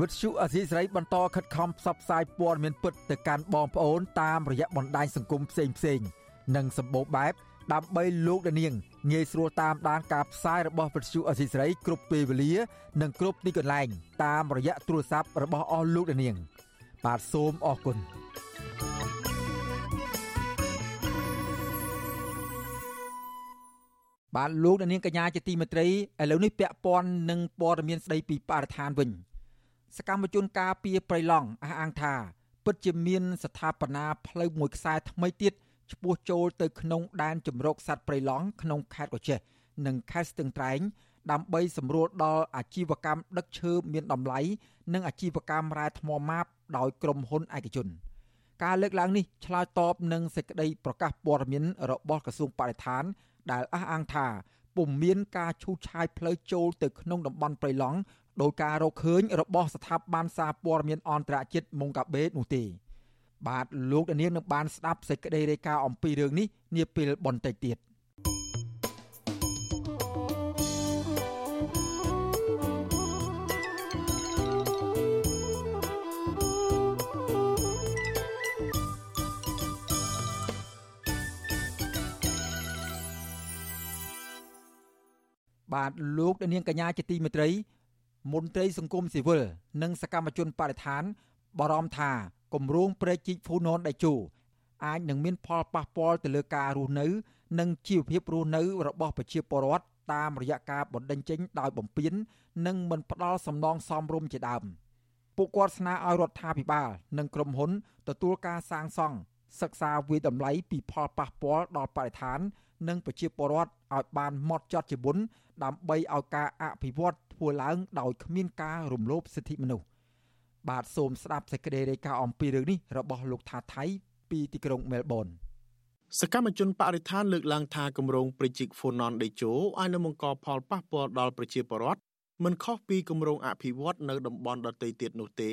វិទ្យុអសីស្រីបន្តខិតខំផ្សព្វផ្សាយព័ត៌មានពិតទៅកាន់បងប្អូនតាមរយៈបណ្ដាញសង្គមផ្សេងផ្សេងនិងសម្បូរបែបដើម្បីលោកនាងងាយស្រួលតាមដានការផ្សាយរបស់វិទ្យុអសីស្រីគ្រប់ពេលវេលា និងគ្រប់ទីកន្លែង តាមរយៈទូរស័ព្ទរបស់អស់លោកនាង បាទសូមអរគុណបាទលោកនាងកញ្ញាជាទីមេត្រីឥឡូវនេះពាក់ព័ន្ធនឹងព័ត៌មានស្ដីពីបរិស្ថានវិញ សកម្មជនការពីប្រៃឡង់អះអាងថា ពិតជាមានស្ថាបនាផ្លូវមួយខ្សែថ្មីទៀតឆ្ពោះចូលទៅក្នុងដែនជំរកសត្វប្រៃឡង់ក្នុងខេត្តកោះចេះនិងខេត្តស្ទឹងត្រែងដើម្បីសម្រួលដល់អាជីវកម្មដឹកឈើមានតម្លៃនិងអាជីវកម្មរ៉ែថ្មម៉ាបដោយក្រុមហ៊ុនឯកជន ការលើកឡើងនេះឆ្លើយតបនឹងសេចក្តីប្រកាសព័ត៌មានរបស់ក្រសួងបរិស្ថាន ដែលអះអាងថាពុំមានការឈូសឆាយផ្លូវចូលទៅក្នុងតំបន់ព្រៃឡង់ ដោយការរកឃើញរបស់ស្ថាប័នសារព័ត៌មានអន្តរជាតិមុងកាបេនោះទេ បាទលោកនាងនឹងបានស្ដាប់សេចក្តីរាយការណ៍អំពីរឿងនេះនាពេលបន្តិចទៀតបាទលោកនាងកញ្ញាជាទីមេត្រី មន្ត្រីសង្គមស៊ីវិលនិងសកម្មជនបរិស្ថានបារម្ភថាគម្រោងព្រែកជីកហ្វូណនដៃជោអាចនឹងមានផលប៉ះពាល់ទៅលើការរស់នៅ និងជីវភាពរស់នៅរបស់ប្រជាពលរដ្ឋតាមរយៈការបណ្តេញចេញដោយបំពេញនិងមិនផ្ដល់សំណងសមរម្យជាដើមពួកគាត់ស្នើឲ្យរដ្ឋាភិបាល និងក្រុមហ៊ុន ទទួលការសាងសង់សិក្សាវិតម្លៃពីផលប៉ះពាល់ដល់បរិស្ថាន និងប្រជាពលរដ្ឋឲ្យបានម៉ត់ចត់ជាមុនដើម្បីឲ្យការអភិវឌ្ឍធ្វើឡើងដោយគ្មានការរំលោភសិទ្ធិមនុស្សបាទសូមស្ដាប់សេចក្តីរាយការណ៍អំពីរឿងនេះរបស់លោកថាថៃពីទីក្រុងមែលប៊នសកម្មជនបរិស្ថានលើកឡើងថាគម្រោងព្រិជិកហ្វូណនដេជោអាចនឹងបង្កផលប៉ះពាល់ដល់ប្រជាពលរដ្ឋមិនខុសពីគម្រោងអភិវឌ្ឍនៅតំបន់ដទៃទៀតនោះទេ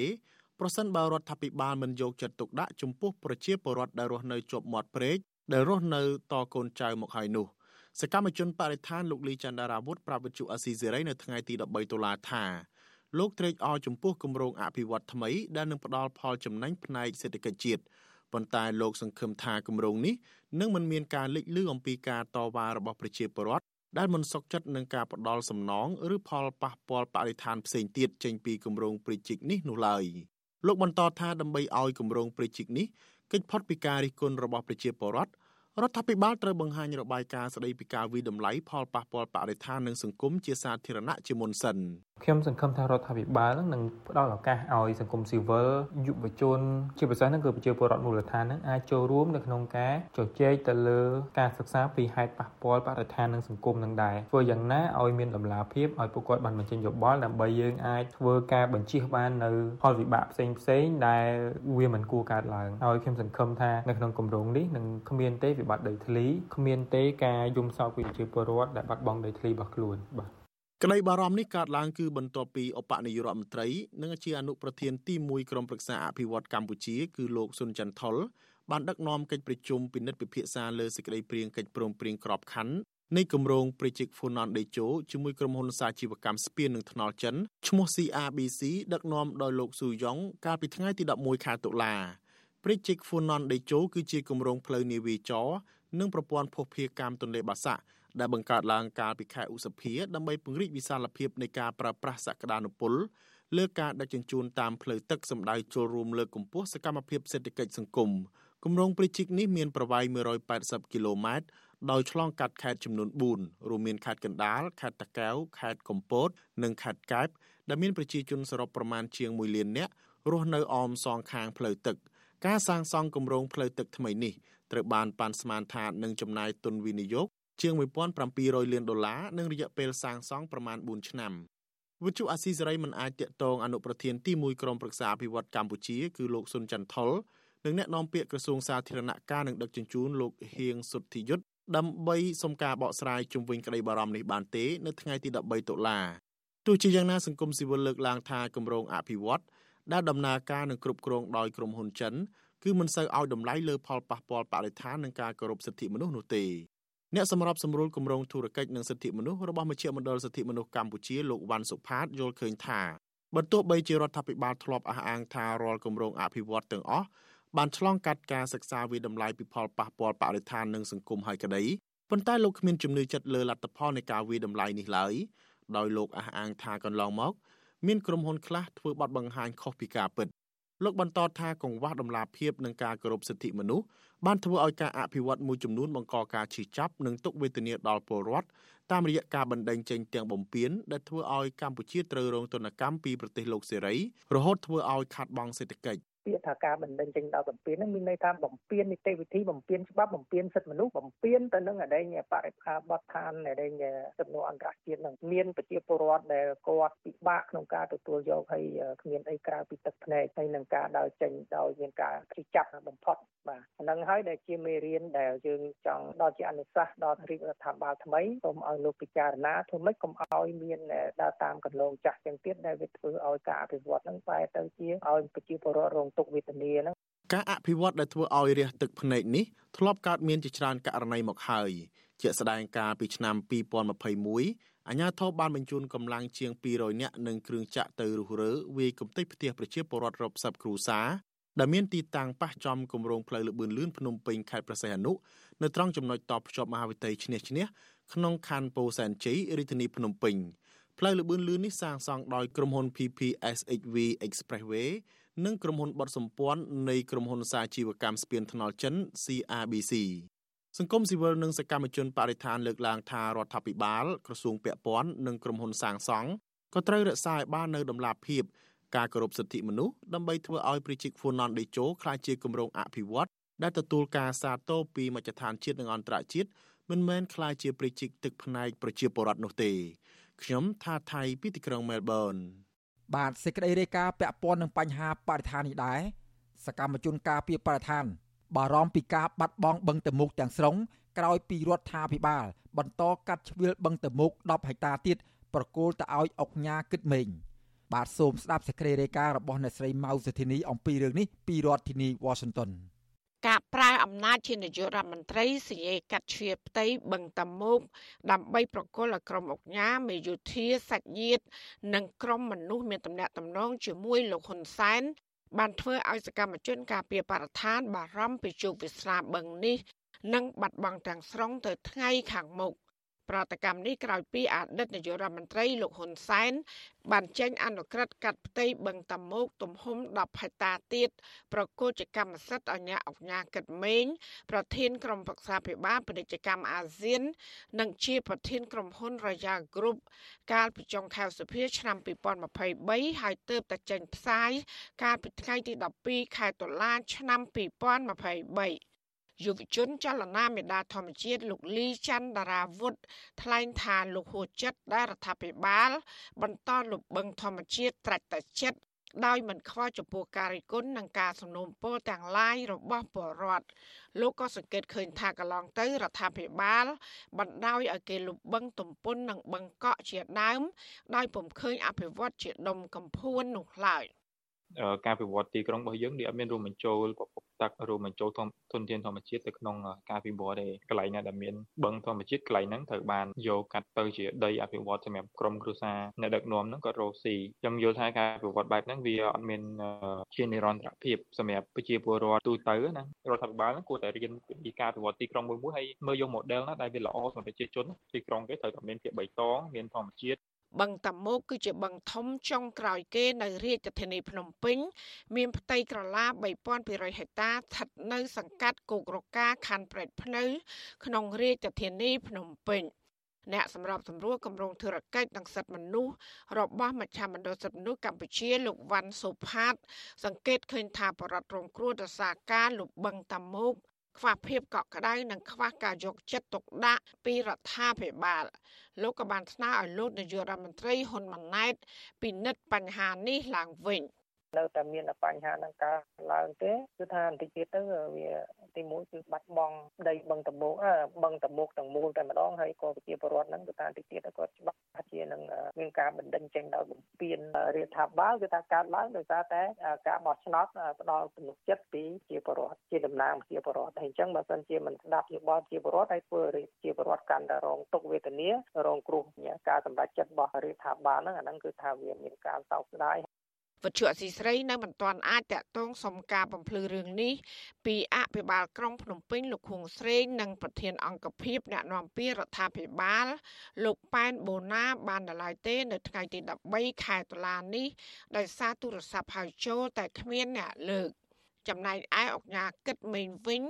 ប្រសិនបើរដ្ឋាភិបាលមិនយកចិត្តទុកដាក់ចំពោះប្រជាពលរដ្ឋដែលរស់នៅជាប់មាត់ព្រែកដែលរស់នៅតកូនចៅមកហើយនោះ សកម្មជនបរិស្ថានលោកលីចន្ទរាវុធប្រាប់វិទ្យុអាស៊ីសេរីនៅថ្ងៃទី13តុលាថាលោកត្រេកអរចំពោះគម្រោងអភិវឌ្ឍថ្មីដែលនឹងផ្ដល់ផលចំណេញផ្នែកសេដ្ឋកិច្ចជាតិប៉ុន្តែលោកសង្ឃឹមថាគម្រោងនេះនឹងមិនមានការលេចលឺអំពីការតវ៉ារបស់ប្រជាពលរដ្ឋដែលមិនសុខចិត្តនឹងការផ្ដល់សំណងឬផលប៉ះពាល់បរិស្ថានផ្សេងទៀតចេញពីគម្រោងព្រីជីកនេះនោះឡើយលោកបន្តថាដើម្បីឲ្យគម្រោងព្រៃជីកនេះគេចផុតពីការរិះគន់របស់ប្រជាពលរដ្ឋ រដ្ឋាភិបាលត្រូវបង្ហាញរបាយការណ៍ស្តីពីការវិដំឡៃផលប៉ះពាល់បរិស្ថាននិងសង្គមជាសាធារណៈជាមុនសិនខ្ញុំសង្ឃឹមថារដ្ឋាភិបាលនឹងផ្ដល់ឱកាសឲ្យសង្គមស៊ីវិលយុវជនជាពិសេសហ្នឹងគឺប្រជាពលរដ្ឋមូលដ្ឋានហ្នឹងអាចចូលរួមនៅក្នុងការជជែកទៅលើការសិក្សាពីហេតុប៉ះពាល់បរិស្ថាននិងសង្គមនឹងដែរធ្វើយ៉ាងណាឲ្យមានតម្លាភាពឲ្យពួកគាត់បានបញ្ចេញយោបល់ដើម្បីយើងអាចធ្វើការបញ្ជៀសបាននៅផលវិបាកផ្សេងផ្សេងដែលវាមិនគួរកើតឡើងហើយខ្ញុំសង្ឃឹមថានៅក្នុងគម្រោងនេះនឹងគ្មានទេវិបត្តិដីធ្លីគ្មានទេការយំសោកពីប្រជាពលរដ្ឋដែលបាត់បង់ដីធ្លីរបស់ខ្លួនបាទក្តីបារម្ភនេះកើតឡើងគឺបន្ទាប់ពីឧបនាយករដ្ឋមន្ត្រីនិងជាអនុប្រធានទី1ក្រុមប្រឹក្សាអភិវឌ្ឍកម្ពុជាគឺលោកស៊ុនចន្ទថុលបានដឹកនាំកិច្ចប្រជុំពិនិត្យពិភាក្សាលើសេចក្តីព្រាងកិច្ចព្រមព្រៀងក្របខ័ណ្ឌនៃគម្រោង Project Funan Dejo ជាមួយក្រុមហ៊ុនសាជីវកម្មស្ពាននិងថ្នល់ចិនឈ្មោះ CRBC ដឹកនាំដោយលោកស៊ូយ៉ុងកាលពីថ្ងៃទី11ខែតុលា Project Funan Dejo គឺជាគម្រោងផ្លូវនាវាចរនិងប្រព័ន្ធភស្តុភារកម្មទន្លេបាសាក់ដែលបង្កើតឡើងកាលពីខែឧសភាដើម្បីពង្រីកវិសាលភាពនៃការប្រើប្រាស់សក្តានុពលលើការដឹកជញ្ជូនតាមផ្លូវទឹកសម្ដៅចូលរួមលើកកម្ពស់សកម្មភាពសេដ្ឋកិច្ចសង្គមគម្រោងព្រីជីកនេះមានប្រវែង180គីឡូម៉ែត្រដោយឆ្លងកាត់ខេត្តចំនួន4រួមមានខេត្តកណ្ដាលខេត្តតាកែវខេត្តកំពត និងខេត្តកែបដែលមានប្រជាជនសរុបប្រមាណជាង1លាននាក់រស់នៅអមសងខាងផ្លូវទឹក ការសាងសង់គម្រោងផ្លូវទឹកថ្មីនេះត្រូវបានប៉ាន់ស្មានថានឹងចំណាយទុនវិនិយោគជាង1700លានដុល្លារនិងរយៈពេលសាងសង់ប្រមាណ4ឆ្នាំវិទ្យុអាស៊ីសេរីមិនអាចតាក់ទងអនុប្រធានទី1ក្រុមប្រឹក្សាអភិវឌ្ឍកម្ពុជាគឺលោកសុនចន្ទថុលនិងអ្នកនាំពាក្យក្រសួងសាធារណការនិងដឹកជញ្ជូនលោកហៀងសុទ្ធិយុទ្ធដើម្បីសុំការបកស្រាយជុំវិញក្តីបារម្ភនេះបានទេ នៅថ្ងៃទី13តុលាទោះជាយ៉ាងណាសង្គមស៊ីវិលលើកឡើងថាគម្រោងអភិវឌ្ឍ ដែលដំណើរការនឹងគ្រប់គ្រងដោយក្រុមហ៊ុនចិនគឺមិនសូវឲ្យតម្លៃលើផលប៉ះពាល់បរិស្ថាននិងការគោរពសិទ្ធិមនុស្សនោះទេអ្នកសម្របសម្រួលគម្រោងធុរកិច្ចនិងសិទ្ធិមនុស្សរបស់មជ្ឈមណ្ឌលសិទ្ធិមនុស្សកម្ពុជាលោកវ៉ាន់សុផាតយល់ឃើញថាបើទោះបីជារដ្ឋាភិបាលធ្លាប់អះអាងថារាល់គម្រោងអភិវឌ្ឍទាំងអស់បានឆ្លងកាត់ការសិក្សាវិតម្លៃពីផលប៉ះពាល់បរិស្ថាននិងសង្គមហើយក្តីប៉ុន្តែលោកគ្មានជំនឿចិត្តលើលទ្ធផលនៃការវិតម្លៃនេះឡើយដោយលោកអះអាងថាកន្លងមក មានក្រុមហ៊ុនខ្លះធ្វើបទបង្ហាញខុសពីការពិតលោកបន្តថាកង្វះដំណាភាពនឹងការគោរពសិទ្ធិមនុស្សបានធ្វើឲ្យការអភិវឌ្ឍមួយចំនួនបង្កការឈឺចាប់និងទុក្ខវេទនាដល់ពលរដ្ឋតាមរយៈការបណ្តេញចេញទាំងបំពេញដែលធ្វើឲ្យកម្ពុជាត្រូវរងទណ្ឌកម្មពីប្រទេសលោកសេរីរហូតធ្វើឲ្យខាតបង់សេដ្ឋកិច្ចពាក្យថាការបណ្ដឹងចេញដល់បំពេញហ្នឹងមានន័យថាបំពេញនីតិវិធីបំពេញច្បាប់បំពេញសិទ្ធិមនុស្សបំពេញទៅនឹងអដែងបរិខាបទឋានអដែងសំណួរអន្តរជាតិហ្នឹងមានប្រជាពលរដ្ឋដែលគាត់ពិបាកក្នុងការទទួលយកហើយគ្មានអីក្រៅពីទឹកភ្នែកហើយនឹងការដើរចេញដោយមានការព្រីចាប់បំផុតបាទហ្នឹងហើយដែលជាមេរៀនដែលយើងចង់ដល់ជាអនុសាសន៍ដល់រាជរដ្ឋាភិបាលថ្មីសូមឲ្យលោកពិចារណាធ្វើម៉េចកុំឲ្យមានដើរតាមកន្លងចាស់ចឹងទៀតដែលវាធ្វើឲ្យការអភិវឌ្ឍហ្នឹងបែរទៅជាឲ្យប្រជាពលរដ្ឋរងទុក្ខវេទនាហ្នឹងការអភិវឌ្ឍដែលធ្វើឲ្យរះទឹកភ្នែកនេះធ្លាប់កើតមានជាច្រើនករណីមកហើយជាក់ស្ដែងកាលពីឆ្នាំ2021អាជ្ញាធរបានបញ្ជូនកម្លាំងជាង200នាក់និងគ្រឿងចាក់ទៅរុះរើវាយកំទេចផ្ទះប្រជាពលរដ្ឋរាប់សិបគ្រួសារដែលមានទីតាំងប៉ះចំគម្រោងផ្លូវលបឿនលឿនភ្នំពេញខេត្តព្រះសីហនុនៅត្រង់ចំណុចតភ្ជាប់មហាវិថីឈ្នះឈ្នះក្នុងខណ្ឌពោធិ៍សែនជ័យរាជធានីភ្នំពេញផ្លូវលបឿនលឿននេះសាងសង់ដោយក្រុមហ៊ុន PPSHV Expressway និងក្រុមហ៊ុនបត់សម្ព័ន្ធនៃក្រុមហ៊ុនសាជីវកម្មស្ពានថ្នល់ចិន CRBC សង្គមស៊ីវិលនិងសកម្មជនបរិស្ថានលើកឡើងថារដ្ឋាភិបាលក្រសួងពាក់ព័ន្ធនិងក្រុមហ៊ុនសាងសង់ក៏ត្រូវរក្សាឲ្យបាននូវដំណាភាពការគោរពសិទ្ធិមនុស្សដើម្បីធ្វើឲ្យប្រជាជនហ្វូណនដេជោក្លាយជាគម្រោងអភិវឌ្ឍដែលទទួលការសាទរពីមជ្ឈដ្ឋានជាតិនិងអន្តរជាតិមិនមែនក្លាយជាប្រជាជនទឹកផ្នែកប្រជាពលរដ្ឋនោះទេខ្ញុំថាថៃពីទីក្រុងមែលប៊ន បាទសេចក្តីរាយការណ៍ពាក់ព័ន្ធនឹងបញ្ហាបរិស្ថាននេះដែរសកម្មជនការពារបរិស្ថាន បារម្ភពីការបាត់បង់បឹងតមុកទាំងស្រុងក្រោយពីរដ្ឋាភិបាល បន្តកាត់ជ្រឿលបឹងតមុក10ហិកតាទៀតប្រគល់ទៅឲ្យអុកញ៉ាគិតមេងបាទសូមស្ដាប់សេចក្តីរាយការណ៍របស់អ្នកស្រីម៉ៅសុធីនីអំពីរឿងនេះពីរដ្ឋធានី Washington ការប្រើអំណាចជានាយករដ្ឋមន្ត្រីសញ្ញាកាត់ជ្រៀតផ្ទៃបឹងតាមុកដើម្បីប្រគល់ឲ្យក្រុមអុកញ៉ាមេយោធាសាច់ញាតិនិងក្រុមមនុស្សមានតំណែងតំណងជាមួយលោកហ៊ុនសែនបានធ្វើឲ្យសកម្មជនការពារបរិស្ថានបារម្ភពីជោគវាសនាបឹងនេះ និងបាត់បង់ទាំងស្រុងទៅថ្ងៃខាងមុខ ប្រតិកម្មនេះក្រោយពីអតីតនាយករដ្ឋមន្ត្រីលោកហ៊ុនសែនបានចេញអនុក្រឹត្យកាត់ផ្ទៃបឹងតាមុកទំហំ10ហិកតាទៀតប្រកួតជាកម្មសិទ្ធិអញ្ញាអុកញ៉ាកិតមេងប្រធានក្រុមប្រឹក្សាភិបាលពាណិជ្ជកម្មអាស៊ាន និងជាប្រធានក្រុមហ៊ុន Royal Group កាលពីចុងខែសីហាឆ្នាំ2023ហើយទើបតែចេញផ្សាយកាលពីថ្ងៃទី12ខែតុលាឆ្នាំ2023 យុវជនចលនាមេដាធម្មជាតិលោកលីច័ន្ទដារាវុធថ្លែងថាលោកហួចិត្តដែលរដ្ឋាភិបាល បន្តលុបបង្ខំធម្មជាតិត្រាច់តែចិត្តដោយមិនខ្វល់ចំពោះការរិះគន់និងការសំណូមពរទាំងឡាយរបស់ពលរដ្ឋលោកក៏សង្កេតឃើញថាកន្លងទៅរដ្ឋាភិបាលបណ្ដោយឲ្យគេលុបបឹងទំពុននិងបឹងកក់ជាដើម ដោយពុំឃើញអភិវឌ្ឍជាដុំកំភួននោះឡើយ។ការវិវត្តទីក្រុងរបស់យើងនេះអត់មានរួមបញ្ចូលប្រភព ទឹករួមបញ្ចូលធនធានធម្មជាតិទៅក្នុងការវិវត្តទេកន្លែងណាដែលមានបឹងធម្មជាតិកន្លែងហ្នឹងត្រូវបានយកកាត់ទៅជាដីអភិវឌ្ឍសម្រាប់ក្រុមគ្រួសារអ្នកដឹកនាំហ្នឹងក៏រកស៊ីខ្ញុំយល់ថាការវិវត្តបែបហ្នឹងវាអត់មានជានិរន្តរភាពសម្រាប់ប្រជាពលរដ្ឋទូទៅណារដ្ឋាភិបាលហ្នឹងគួរតែរៀនពីការវិវត្តទីក្រុងមួយមួយហើយមើលយក model ណាដែលវាល្អសម្រាប់ប្រជាជនទីក្រុងគេត្រូវតែមានភាពបៃតងមានធម្មជាតិ បឹងតាមុកគឺជាបឹងធំចុងក្រោយគេនៅរាជធានីភ្នំពេញ មានផ្ទៃក្រឡា3200ហិកតាស្ថិតនៅសង្កាត់គោករកាខណ្ឌព្រែកភ្នៅ ក្នុងរាជធានីភ្នំពេញអ្នកសម្របសម្រួលគម្រោងធុរកិច្ចនិងសិទ្ធិមនុស្សរបស់មជ្ឈមណ្ឌលសិទ្ធិមនុស្សកម្ពុជាលោកវ៉ាន់សុផាត សង្កេតឃើញថាបរិវត្តរងគ្រោះដោយសារការលុបបឹងតាមុក ខ្វះភាពកក់ក្ដៅនិងខ្វះការយកចិត្តទុកដាក់ពីរដ្ឋាភិបាលលោកក៏បានស្នើឲ្យលោកនាយករដ្ឋមន្ត្រីហ៊ុនម៉ាណែតពិនិត្យបញ្ហានេះឡើងវិញ។ នៅតែមានបញ្ហានឹងការឡើងទេគឺថាបន្តិចទៀតទៅវាទីមួយគឺបាត់បង់ដីបឹងតមោកបឹងតមោកទាំងមូលតែម្ដងហើយក៏ប្រជាពលរដ្ឋហ្នឹងគឺថាបន្តិចទៀតគាត់ច្បាស់ថាជានឹងមានការបណ្ដឹងចេញដោយបំពេញរដ្ឋាភិបាលគឺថាកើតឡើងដោយសារតែការបោះឆ្នោតផ្ដល់ទំនុកចិត្តពីជាពលរដ្ឋជាតំណាងជាពលរដ្ឋហើយអញ្ចឹងបើសិនជាមិនស្ដាប់យោបល់ជាពលរដ្ឋហើយធ្វើជាពលរដ្ឋកាន់តែរងទុក្ខវេទនារងគ្រោះការសម្រេចចិត្តរបស់រដ្ឋាភិបាលហ្នឹងអាហ្នឹងគឺថាវាមានការសោកស្ដាយ វិទ្យុអសីស្រីនៅមិនទាន់អាចតាក់ទងសុំការបំភ្លឺរឿងនេះពីអភិបាលក្រុងភ្នំពេញលោកខួងស្រេងនិងប្រធានអង្គភិបអ្នកណែនាំពាក្យរដ្ឋាភិបាលលោកប៉ែនបូណាបានដល់ឡាយទេ នៅថ្ងៃទី13ខែតុលានេះដោយសារទូរស័ព្ទហៅចូលតែគ្មានអ្នកលើក ចំណែកឯអុកញ៉ាគិតមេងវិញ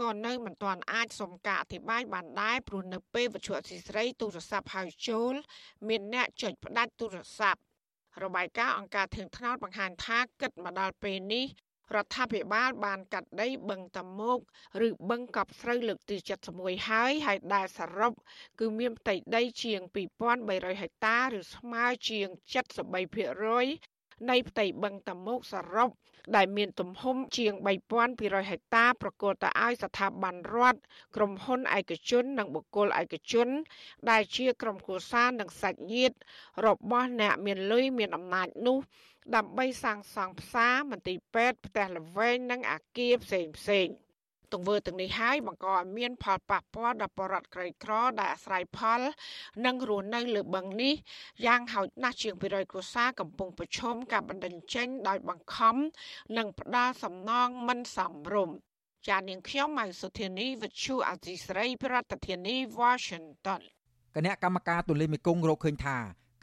ក៏នៅមិនទាន់អាចសុំការអធិប្បាយបានដែរព្រោះនៅពេលវិទ្យុអសីស្រីទូរស័ព្ទហៅចូល មានអ្នកចុចផ្ដាច់ទូរស័ព្ទ របាយការណ៍អង្គការធឿនថ្នោតបង្ហាញថាគិតមកដល់ពេលនេះរដ្ឋាភិបាលបានកាត់ដីបឹងតមោកឬបឹងកប់ស្រូវលើកទី71ហើយហើយដែលសរុបគឺមានផ្ទៃដីជាង2300ហិកតាឬស្មើជាង73%នៃ ផ្ទៃបឹងតមោកសរុបដែលមានទំហំជាង3200ហិកតាប្រគល់ទៅឲ្យស្ថាប័នរដ្ឋក្រុមហ៊ុនឯកជននិងបុគ្គលឯកជន ដែលជាក្រុមគ្រួសារនិងសាច់ញាតិរបស់អ្នកមានលុយមានអំណាចនោះដើម្បីសាងសង់ផ្សារមន្ទីរពេទ្យផ្ទះល្វែងនិងអគារផ្សេងផ្សេង។ ទង្វើទាំងនេះហើយបង្កឲ្យមានផលប៉ះពាល់ដល់ប្រជាក្រីក្រដែលអាស្រ័យផល និងរស់នៅលើបឹងនេះយ៉ាងហោចណាស់ជាង200គ្រួសារកំពុងប្រឈមការបណ្តេញចេញដោយបង្ខំនិងផ្ដាល់សំណងមិនសមរម្យចានាងខ្ញុំម៉ៅសុធានីវិទ្យុអសីស្រី ប្រធានាធិបតី Washington គណៈកម្មការទូលេមេគង្គរកឃើញថា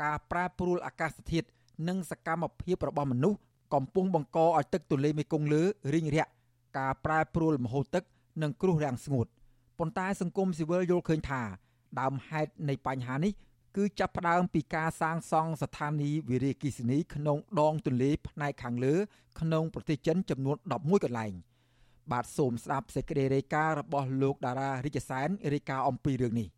ការប្រែប្រួលអាកាសធាតុនិងសកម្មភាពរបស់មនុស្សកំពុងបង្កឲ្យទឹកទន្លេមេគង្គលើរីងរាក់ ការប្រែប្រួលមហូរទឹកនិងគ្រោះរាំងស្ងួតប៉ុន្តែសង្គមស៊ីវិលយល់ឃើញថា ដើមហេតុនៃបញ្ហានេះគឺចាប់ផ្ដើមពីការសាងសង់ស្ថានីយ៍វារីអគ្គិសនីក្នុងដងទន្លេផ្នែកខាងលើក្នុងប្រទេសចិនចំនួន11កន្លែង បាទសូមស្ដាប់សេចក្តីរាយការណ៍របស់លោកតារារិជសែនរាយការណ៍អំពីរឿងនេះ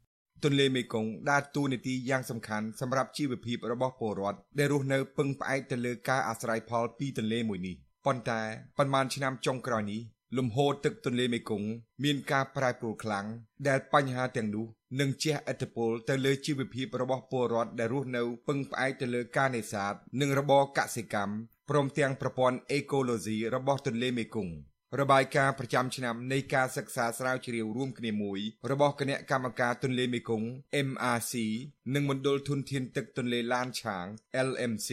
ទន្លេមេគង្គដើរតួនាទីយ៉ាងសំខាន់សម្រាប់ជីវភាពរបស់ពលរដ្ឋដែលរស់នៅពឹងផ្អែកទៅលើការអាស្រ័យផលពីទន្លេមួយនេះ ប៉ុន្តែប៉ុន្មានឆ្នាំចុងក្រោយនេះលំហូរទឹកទន្លេមេគង្គមានការប្រែប្រួលខ្លាំងដែលបញ្ហាទាំងនោះនឹងជះឥទ្ធិពលទៅលើជីវភាពរបស់ពលរដ្ឋដែលរស់នៅពឹងផ្អែកទៅលើការនេសាទនិងរបរកសិកម្មព្រមទាំងប្រព័ន្ធអេកូឡូស៊ីរបស់ទន្លេមេគង្គ របាយការណ៍ប្រចាំឆ្នាំនៃការសិក្សាស្រាវជ្រាវរួមគ្នាមួយរបស់គណៈកម្មការទន្លេមេគង្គ MRC និងមណ្ឌលធនធានទឹកទន្លេឡានឆាង LMC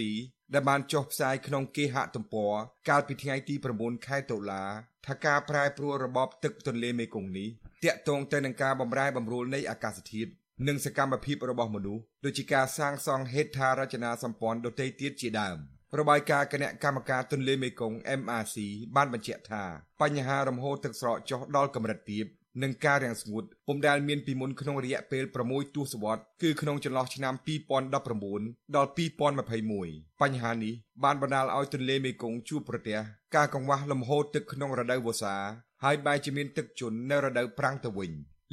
ដែលបានចុះផ្សាយក្នុងគេហទំព័រកាលពីថ្ងៃទី9ខែតុលាថាការប្រែប្រួលរបបទឹកទន្លេមេគង្គនេះតាក់ទងទៅនឹងការបម្រែបម្រួលនៃអាកាសធាតុនិងសកម្មភាពរបស់មនុស្សដូចជាការសាងសង់ហេដ្ឋារចនាសម្ព័ន្ធដទៃទៀតជាដើម របាយការណ៍គណៈកម្មការទន្លេមេគង្គ MRC បានបញ្ជាក់ថាបញ្ហារំហូរទឹកស្រកចុះដល់កម្រិតទាបនិងការរាំងស្ងួតពុំដែលមានពីមុនក្នុងរយៈពេល6ទសវត្សរ៍គឺក្នុងចន្លោះឆ្នាំ2019ដល់2021បញ្ហានេះបានបណ្ដាលឲ្យទន្លេមេគង្គជួបប្រទះការកង្វះលំហូរទឹកក្នុងរដូវវស្សាហើយបែរជាមានទឹកជន់នៅរដូវប្រាំងទៅវិញ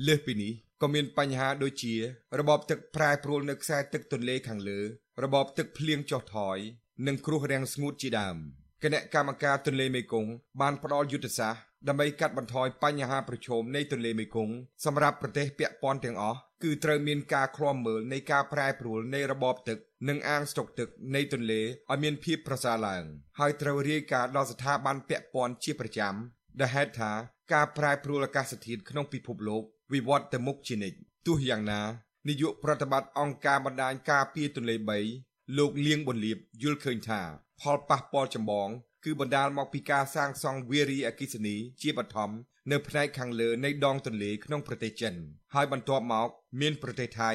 លើសពីនេះក៏មានបញ្ហាដូចជា របបទឹកប្រែប្រួលនៅខ្សែទឹកទន្លេខាងលើ របបទឹកភ្លៀងចុះថយ និងគ្រោះរាំងស្ងួតជាដើមគណៈកម្មការទន្លេមេគង្គបានផ្ដល់យុទ្ធសាស្ត្រដើម្បីកាត់បន្ថយបញ្ហាប្រឈមនៃទន្លេមេគង្គសម្រាប់ប្រទេសពាក់ព័ន្ធទាំងអស់គឺត្រូវមានការឃ្លាំមើលនៃការប្រែប្រួលនៃរបបទឹកនិងអាងស្តុកទឹកនៃទន្លេឲ្យមានភាពប្រសើរឡើង ហើយត្រូវរាយការណ៍ដល់ស្ថាប័នពាក់ព័ន្ធជាប្រចាំដែលហេតុថាការប្រែប្រួលអាកាសធាតុក្នុងពិភពលោកវិវត្តទៅមុខជានិច្ចទោះយ៉ាងណានាយកប្រតិបត្តិអង្គការបណ្ដាញការពារទន្លេ3 លោកលៀងប៊ុនលៀបយល់ឃើញថាផលប៉ះពាល់ចម្បងគឺបណ្ដាលមកពីការសាងសង់វារីអគ្គិសនីជាបឋមនៅផ្នែកខាងលើនៃដងទន្លេក្នុងប្រទេសចិន ហើយបន្ទាប់មកមានប្រទេសថៃ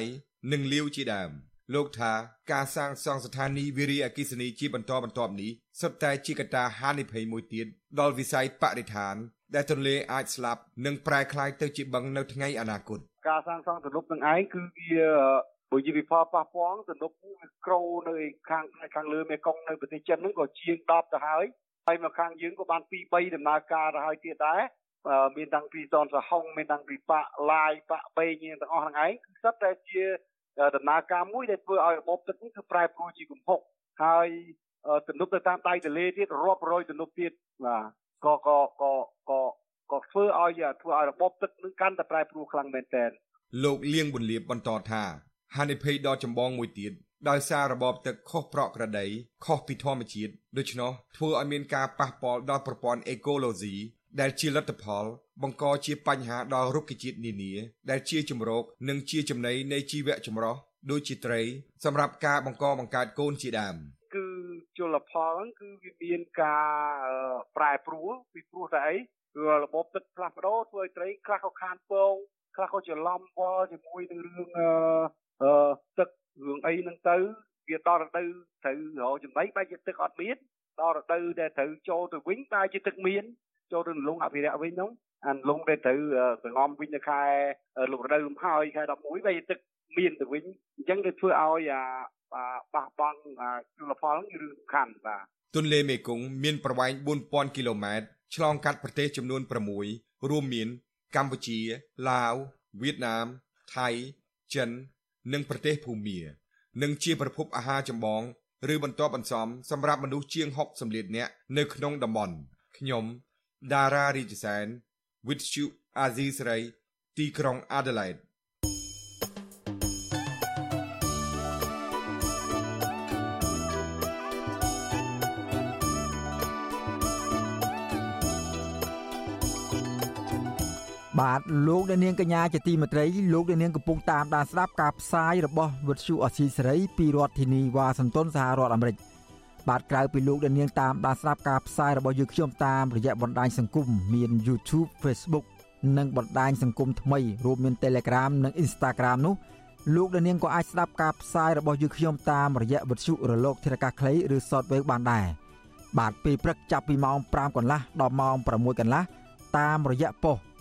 និងលាវជាដើមលោកថាការសាងសង់ស្ថានីយ៍វារីអគ្គិសនីជាបន្តបន្ទាប់នេះសុទ្ធតែជាកត្តាហានិភ័យមួយទៀតដល់វិស័យបរិស្ថាន ដែលទន្លេអាចស្លាប់និងប្រែក្លាយទៅជាបឹងនៅថ្ងៃអនាគតការសាងសង់ទំនប់នឹងឯងគឺវា បើនិយាយពីផលប៉ះពាល់ទំនប់វាក្រូនៅខាងខាងលើមេគង្គនៅប្រទេសចិនហ្នឹងក៏ជាង10ទៅហើយហើយមកខាងយើងក៏បាន2 3ដំណើរការទៅហើយទៀតដែរមានតាំងពីតនសហុងមានតាំងពីបាក់ឡាយបាក់បេងទាំងអស់ហ្នឹងឯងគឺសិតតែជាដំណើរការមួយដែលធ្វើឲ្យរបបទឹកនេះគឺប្រែប្រួលជាគំហុកហើយទំនប់ទៅតាមដៃទន្លេទៀតរាប់រយទំនប់ទៀតបាទក៏ក៏ក៏ក៏ក៏ធ្វើឲ្យធ្វើឲ្យរបបទឹកនឹងកាន់តែប្រែប្រួលខ្លាំងមែនទែនលោកលៀងប៊ុនលៀបបន្តថា ហានិភ័យដ៏ចម្បងមួយទៀតដោយសាររបបទឹកខុសប្រក្រតីខុសពីធម្មជាតិដូច្នោះធ្វើឲ្យមានការប៉ះពាល់ដល់ប្រព័ន្ធអេកូឡូស៊ីដែលជាលទ្ធផល បង្កជាបញ្ហាដល់រុក្ខជាតិនានា ដែលជាជំរកនិងជាចំណីនៃជីវៈចម្រុះដូចជាត្រី សម្រាប់ការបង្កបង្កើតកូនជាដើមគឺជលផលហ្នឹងគឺវាមានការប្រែប្រួលពីព្រោះតែអីគឺរបបទឹកផ្លាស់ប្ដូរធ្វើឲ្យត្រីខ្លះក៏ខានពងខ្លះក៏ច្រឡំវល់ជាមួយនឹងរឿង អឺទឹករឿងអីហ្នឹងទៅវាដល់រដូវត្រូវរកចំណីបែរជាទឹកអត់មានដល់រដូវដែលត្រូវចូលទៅវិញបែរជាទឹកមានចូលទៅលងអភិរក្សវិញហ្នឹងអានលងដែលត្រូវសងំវិញនៅខែលោករដូវលំហើយខែ11បែរជាទឹកមានទៅវិញអញ្ចឹងវាធ្វើឲ្យអាបះបង់ជលផលគឺរឿងសំខាន់បាទទន្លេមេគង្គមានប្រវែង4000គីឡូម៉ែត្រឆ្លងកាត់ប្រទេសចំនួន6រួមមាន កម្ពុជាឡាវវៀតណាមថៃចិន និងប្រទេសភូមានិងជាប្រភពអាហារចម្បងឬបន្តបន្សំសម្រាប់មនុស្សជាង60លាននាក់នៅក្នុងតំបន់ខ្ញុំដារ៉ារីជសែន With you Azizi Saray ទីក្រុង Adelaide បាទលោកអ្នកនាងកញ្ញាជាទីមេត្រីលោកអ្នកនាងកំពុងតាមដានស្ដាប់ការផ្សាយរបស់វិទ្យុអស៊ីសេរីពីរដ្ឋធានីវ៉ាស៊ីនតោនសហរដ្ឋអាមេរិកបាទក្រៅពីលោកអ្នកនាងតាមដានស្ដាប់ការផ្សាយរបស់យើងខ្ញុំតាមរយៈបណ្ដាញសង្គមមាន YouTube Facebook និងបណ្ដាញសង្គមថ្មីរួមមាន Telegram និង Instagram នោះលោកអ្នកនាងក៏អាចស្ដាប់ការផ្សាយរបស់យើងខ្ញុំតាមរយៈវិទ្យុរលកធារកាសខ្លីឬ Shortwave បានដែរបាទពេលព្រឹកចាប់ពីម៉ោង5កន្លះដល់ម៉ោង6កន្លះតាមរយៈប៉ុស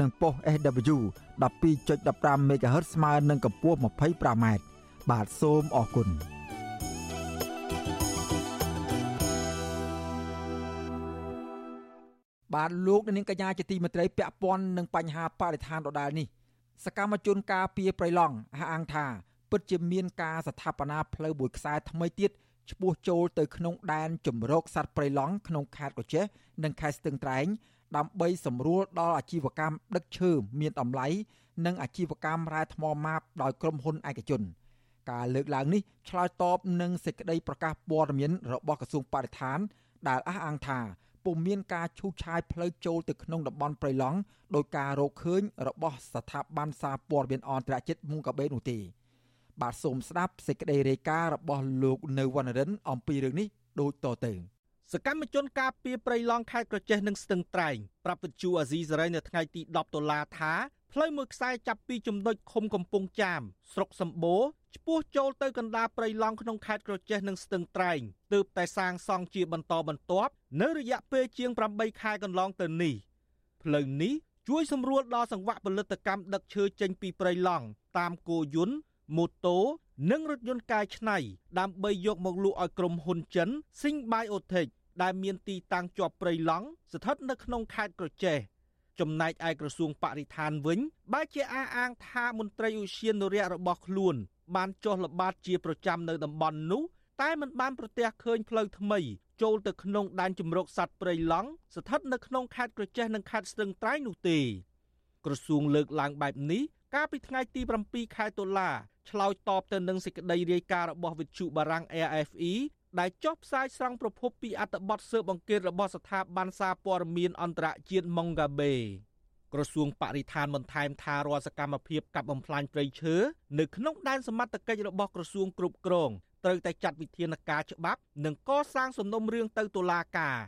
និងប៉ុស SW 12.15 MHz ស្មើនឹងកម្ពស់ 25m បាទសូមអរគុណបាទលោកនាងកញ្ញាជាទីមេត្រីពាក់ព័ន្ធនឹងបញ្ហាបរិស្ថានដដែលនេះសកម្មជនការពីប្រៃឡង់អះអាងថា ពិតជាមានការស្ថាបនាផ្លូវមួយខ្សែថ្មីទៀតឆ្ពោះចូលទៅក្នុងដែនជំរកសត្វប្រៃឡង់ក្នុងខេត្តកោះចេះនិងខេត្តស្ទឹងត្រែង ដើម្បីសម្រួលដល់អាជីវកម្មដឹកឈើមានតម្លៃនិងអាជីវកម្មរ៉ែថ្មម៉ាបដោយក្រុមហ៊ុនឯកជន ការលើកឡើងនេះឆ្លើយតបនឹងសេចក្តីប្រកាសព័ត៌មានរបស់ក្រសួងបរិស្ថាន ដែលអះអាងថាពុំមានការឈូសឆាយផ្លូវចូលទៅក្នុងតំបន់ព្រៃឡង់ដោយការរកឃើញរបស់ស្ថាប័នសារព័ត៌មានអន្តរជាតិមុងកាបេនោះទេបាទសូមស្ដាប់សេចក្តីរាយការណ៍របស់លោកនៅវណ្ណរិនអំពីរឿងនេះដូចតទៅ សកម្មជនការពីប្រៃឡង់ខេត្តក្រចេះនិងស្ទឹងត្រែងប្រាប់វិទ្យុអាស៊ីសេរីនៅថ្ងៃទី10ដុល្លារថាផ្លូវមួយខ្សែចាប់ពីចំណុចឃុំកំពង់ចាមស្រុកសម្បូរឆ្ពោះចូលទៅកណ្ដាលព្រៃឡង់ក្នុងខេត្តក្រចេះនិងស្ទឹងត្រែងទើបតែសាងសង់ជាបន្តបន្ទាប់នៅរយៈពេលជាង8ខែកន្លងទៅនេះផ្លូវនេះជួយសម្រួលដល់សង្វាក់ផលិតកម្មដឹកឈើចេញពីព្រៃឡង់តាមគោយន្តម៉ូតូនិងរថយន្តកែច្នៃដើម្បីយកមកលក់ឲ្យក្រុមហ៊ុនចិន Sing Biotech ដែលមានទីតាំងជាប់ព្រៃឡង់ស្ថិតនៅក្នុងខេត្តក្រចេះចំណែកឯក្រសួងបរិស្ថានវិញបែរជាអះអាងថាមន្ត្រីឧស្សាហនរៈរបស់ខ្លួន បានចុះល្បាតជាប្រចាំនៅតំបន់នោះតែមិនបានប្រទះឃើញផ្លូវថ្មី ចូលទៅក្នុងដែនជំរកសត្វព្រៃឡង់ស្ថិតនៅក្នុងខេត្តក្រចេះនិងខេត្តស្ទឹងត្រែងនោះទេក្រសួងលើកឡើងបែបនេះកាលពីថ្ងៃទី7ខែតុលាឆ្លើយតបទៅនឹងសេចក្តីរាយការណ៍របស់វិទ្យុបារាំង AFE ដែលចុះផ្សាយស្រង់ប្រភពពីអត្ថបទស៊ើបអង្កេតរបស់ស្ថាប័នសារព័ត៌មានអន្តរជាតិ Mongabe ក្រសួងបរិស្ថានបន្ថែមថារាល់សកម្មភាពកាប់បំផ្លាញព្រៃឈើនៅក្នុងដែនសមត្ថកិច្ចរបស់ក្រសួងគ្រប់គ្រងត្រូវតែចាត់វិធានការច្បាប់និងកសាងសំណុំរឿងទៅតុលាការ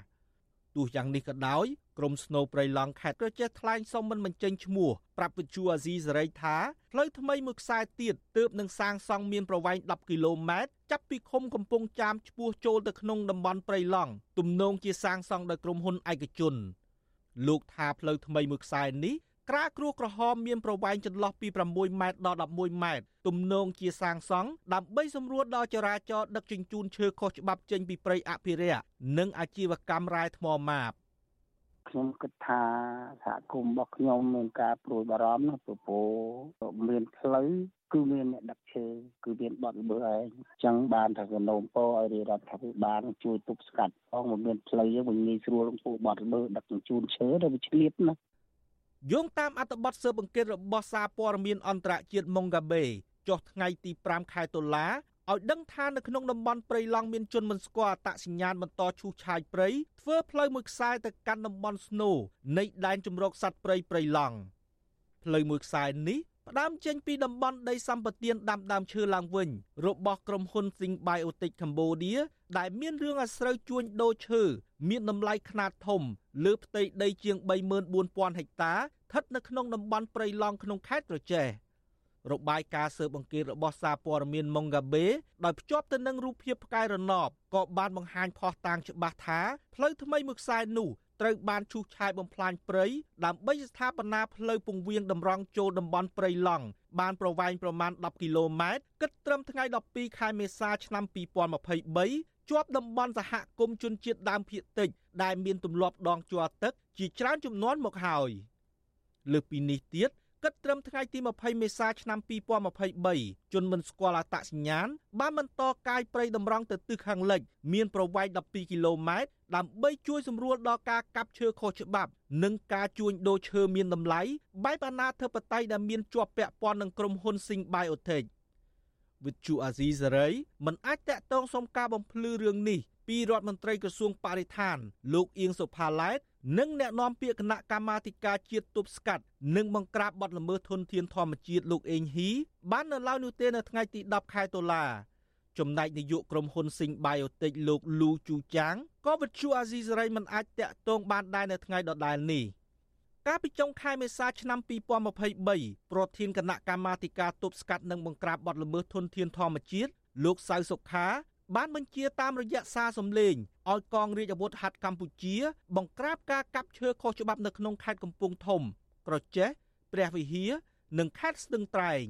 ទោះយ៉ាងនេះក៏ដោយ ក្រមស្នូព្រៃឡង់ខេត្តក៏ចេះថ្លែងសុំមិនបញ្ចេញឈ្មោះប្រាប់វិទ្យុអាស៊ីសេរីថាផ្លូវថ្មីមួយខ្សែទៀតទើបនឹងសាងសង់មានប្រវែង10គីឡូម៉ែត្រចាប់ពីឃុំកំពង់ចាមឆ្ពោះចូលទៅក្នុងតំបន់ព្រៃឡង់ទំនងជាសាងសង់ដោយក្រុមហ៊ុនឯកជន លោកថាផ្លូវថ្មីមួយខ្សែនេះក្រាគ្រួក្រហមមានប្រវែងចន្លោះពី6ម៉ែត្រដល់11ម៉ែត្រទំនងជាសាងសង់ដើម្បីសម្រួលដល់ចរាចរណ៍ដឹកជញ្ជូនឈើខុសច្បាប់ចេញពីព្រៃអភិរក្សនិងអាជីវកម្មរ៉ែថ្មម៉ាប ខ្ញុំគិតថាសហគមន៍របស់ខ្ញុំមានការព្រួយបារម្ភណាព្រោះមានផ្លូវគឺមានអ្នកដឹកឈើគឺមានបទល្មើសឯងអញ្ចឹងបានថាកណូមពោឲ្យរាជរដ្ឋាភិបាលជួយទប់ស្កាត់ផងមិនមានផ្លូវយើងមិនងាយស្រួលពួកបទល្មើសដឹកជញ្ជូនឈើទៅវាឆ្លៀតណាយោងតាមអត្ថបទស៊ើបអង្កេតរបស់សារព័ត៌មានអន្តរជាតិ Mongabe ចុះថ្ងៃទី5ខែតុលា ឲ្យដឹងថានៅក្នុងតំបន់ព្រៃឡង់មានជនមិនស្គាល់អត្តសញ្ញាណបន្តឈូសឆាយព្រៃធ្វើផ្លូវមួយខ្សែទៅកាន់តំបន់ស្នូនៃដែនជម្រកសត្វព្រៃព្រៃឡង់ផ្លូវមួយខ្សែនេះផ្ដើមចេញពីតំបន់ដីសម្បត្តិដាំដើមឈើឡើងវិញ របស់ក្រុមហ៊ុន Sing Biotic Cambodia ដែលមានរឿងអាស្រូវជួញដូរឈើមានតម្លៃខ្នាតធំ លើផ្ទៃដីជាង34000ហិកតាស្ថិតនៅក្នុងតំបន់ព្រៃឡង់ក្នុងខេត្តត្រចេះ។ របាយការណ៍ស៊ើបអង្កេតរបស់សារព័ត៌មាន Mongabe ដោយភ្ជាប់ទៅនឹងរូបភាពផ្កាយរណបក៏បានបង្ហាញផុសតាងច្បាស់ថាផ្លូវថ្មីមួយខ្សែនោះត្រូវបានឈូសឆាយបំផ្លាញព្រៃដើម្បីស្ថាបនាផ្លូវពង្រៀងតម្រង់ចូលតំបន់ព្រៃឡង់បានប្រវែងប្រមាណ10គីឡូម៉ែត្រគិតត្រឹមថ្ងៃ12ខែមេសាឆ្នាំ2023ជាប់តំបន់សហគមន៍ជនជាតិដើមភាគតិចដែលមានទម្លាប់ដងជាប់ទឹកជាច្រើនចំនួនមកហើយលើសពីនេះទៀត គិតត្រឹមថ្ងៃទី20មេសាឆ្នាំ2023ជនមិនស្គាល់អត្តសញ្ញាណបានបន្តកាយព្រៃតម្រង់ទៅទិសខាងលិច មានប្រវែង12គីឡូម៉ែត្រដើម្បីជួយសម្រួលដល់ការកាប់ឈើខុសច្បាប់ និងការជួញដូរឈើមានតម្លៃបែបអនាធិបតេយ្យដែលមានជាប់ពាក់ព័ន្ធនឹងក្រុមហ៊ុន Sing Biotech វិទ្យុអាស៊ីសេរីមិនអាចតាក់ទងសុំការបំភ្លឺរឿងនេះពីរដ្ឋមន្ត្រីក្រសួងបរិស្ថាន លោកអៀងសុផាឡែត និងអ្នកនាំពាក្យគណៈកម្មាធិការជាតិទប់ស្កាត់និងបង្ក្រាបបទល្មើសធនធានធម្មជាតិលោកអេងហ៊ីបាននៅឡើយនោះទេនៅថ្ងៃទី10ខែតុលាចំណែកនាយកក្រុមហ៊ុន Sing Biotech លោកលូជូចាងក៏វិទ្យុអាស៊ីសេរីមិនអាចតាក់ទងបានដែរនៅថ្ងៃដដែលនេះកាលពីចុងខែមេសាឆ្នាំ2023ប្រធានគណៈកម្មាធិការទប់ស្កាត់និងបង្ក្រាបបទល្មើសធនធានធម្មជាតិលោកសៅសុខាបានបញ្ជាតាមរយៈសារសំឡេង ឲ្យកងរាជអាវុធហត្ថកម្ពុជា បង្ក្រាបការកាប់ឈើខុសច្បាប់នៅក្នុងខេត្តកំពង់ធំ ក្រចេះព្រះវិហារនិងខេត្តស្ទឹងត្រែង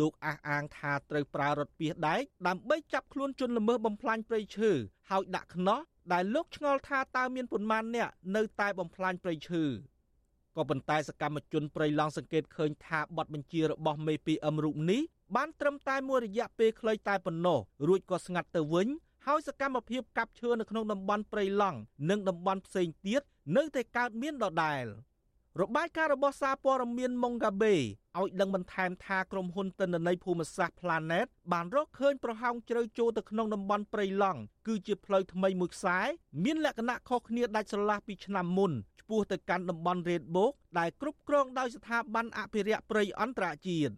លោកអះអាងថាត្រូវប្រើរថពាសដែកដើម្បីចាប់ខ្លួនជនល្មើសបំផ្លាញព្រៃឈើហើយដាក់ខ្នោះដែលលោកឆ្ងល់ថាតើមានប៉ុន្មានអ្នកនៅតែបំផ្លាញព្រៃឈើក៏ប៉ុន្តែសកម្មជនព្រៃឡង់សង្កេតឃើញថាបទបញ្ជារបស់មេ PM រូបនេះបានត្រឹមតែមួយរយៈពេលខ្លីតែប៉ុណ្ណោះរួចក៏ស្ងាត់ទៅវិញ ហើយសកម្មភាពកាប់ឈើនៅក្នុងតំបន់ព្រៃឡង់និងតំបន់ផ្សេងទៀតនៅតែកើតមានដដែល របាយការណ៍របស់សារព័ត៌មាន Mongabe ឲ្យដឹងបន្ថែមថាក្រុមហ៊ុនទិន្នន័យភូមិសាស្ត្រ Planet បានរកឃើញប្រហោងជ្រៅចូលទៅក្នុងតំបន់ព្រៃឡង់គឺជាផ្លូវថ្មីមួយខ្សែមានលក្ខណៈខុសគ្នាដាច់ស្រឡះពីឆ្នាំមុនឆ្ពោះទៅកាន់តំបន់ Red Book ដែលគ្រប់គ្រងដោយស្ថាប័នអភិរក្សព្រៃអន្តរជាតិ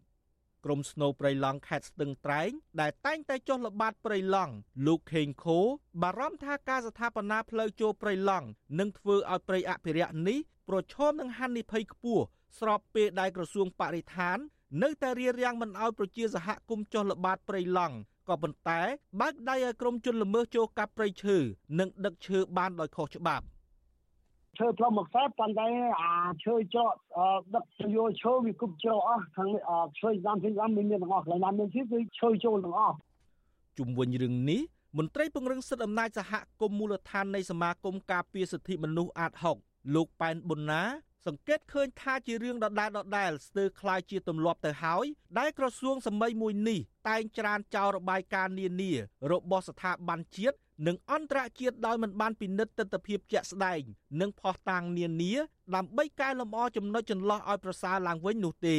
ក្រុមស្នូព្រៃឡង់ខេត្តស្ទឹងត្រែងដែលតែងតែចុះល្បាតព្រៃឡង់លោកខេងខូបារម្ភថាការស្ថាបនាផ្លូវចូលព្រៃឡង់នឹងធ្វើឲ្យព្រៃអភិរក្សនេះប្រឈមនឹងហានិភ័យខ្ពស់ស្របពេលដែលក្រសួងបរិស្ថាន នៅតែរៀបរៀងមិនឲ្យប្រជាសហគមន៍ចុះល្បាតព្រៃឡង់ក៏ប៉ុន្តែបើកដៃឲ្យក្រុមជនល្មើសចូលកាប់ព្រៃឈើនិងដឹកឈើបានដោយខុសច្បាប់ ឈើផ្លុំមួយខ្សែប៉ុន្តែអាឈើច្រកដឹកទៅយកឈើវាគប់ច្រកអស់ខាងនេះឈើតាមពីតាមមានទាំងអស់កន្លែងណាមានឈើគឺឈើចូលទាំងអស់ជុំវិញរឿងនេះមន្ត្រីពង្រឹងសិទ្ធិអំណាចសហគមន៍មូលដ្ឋាននៃសមាគមការពារសិទ្ធិមនុស្សអាត6លោកប៉ែនប៊ុនណាសង្កេតឃើញថាជារឿងដដែលដដែលស្ទើរคล้ายជាទម្លាប់ទៅហើយដែលក្រសួងសម័យមួយនេះតែងច្រានចោលរបាយការណ៍នានារបស់ស្ថាប័នជាតិ និងអន្តរជាតិដោយមិនបានពិនិត្យទស្សនវិជ្ជាជាក់ស្ដែងនិងផុសតាងនានាដើម្បីកែលម្អចំណុចចន្លោះឲ្យប្រសើរឡើងវិញនោះទេ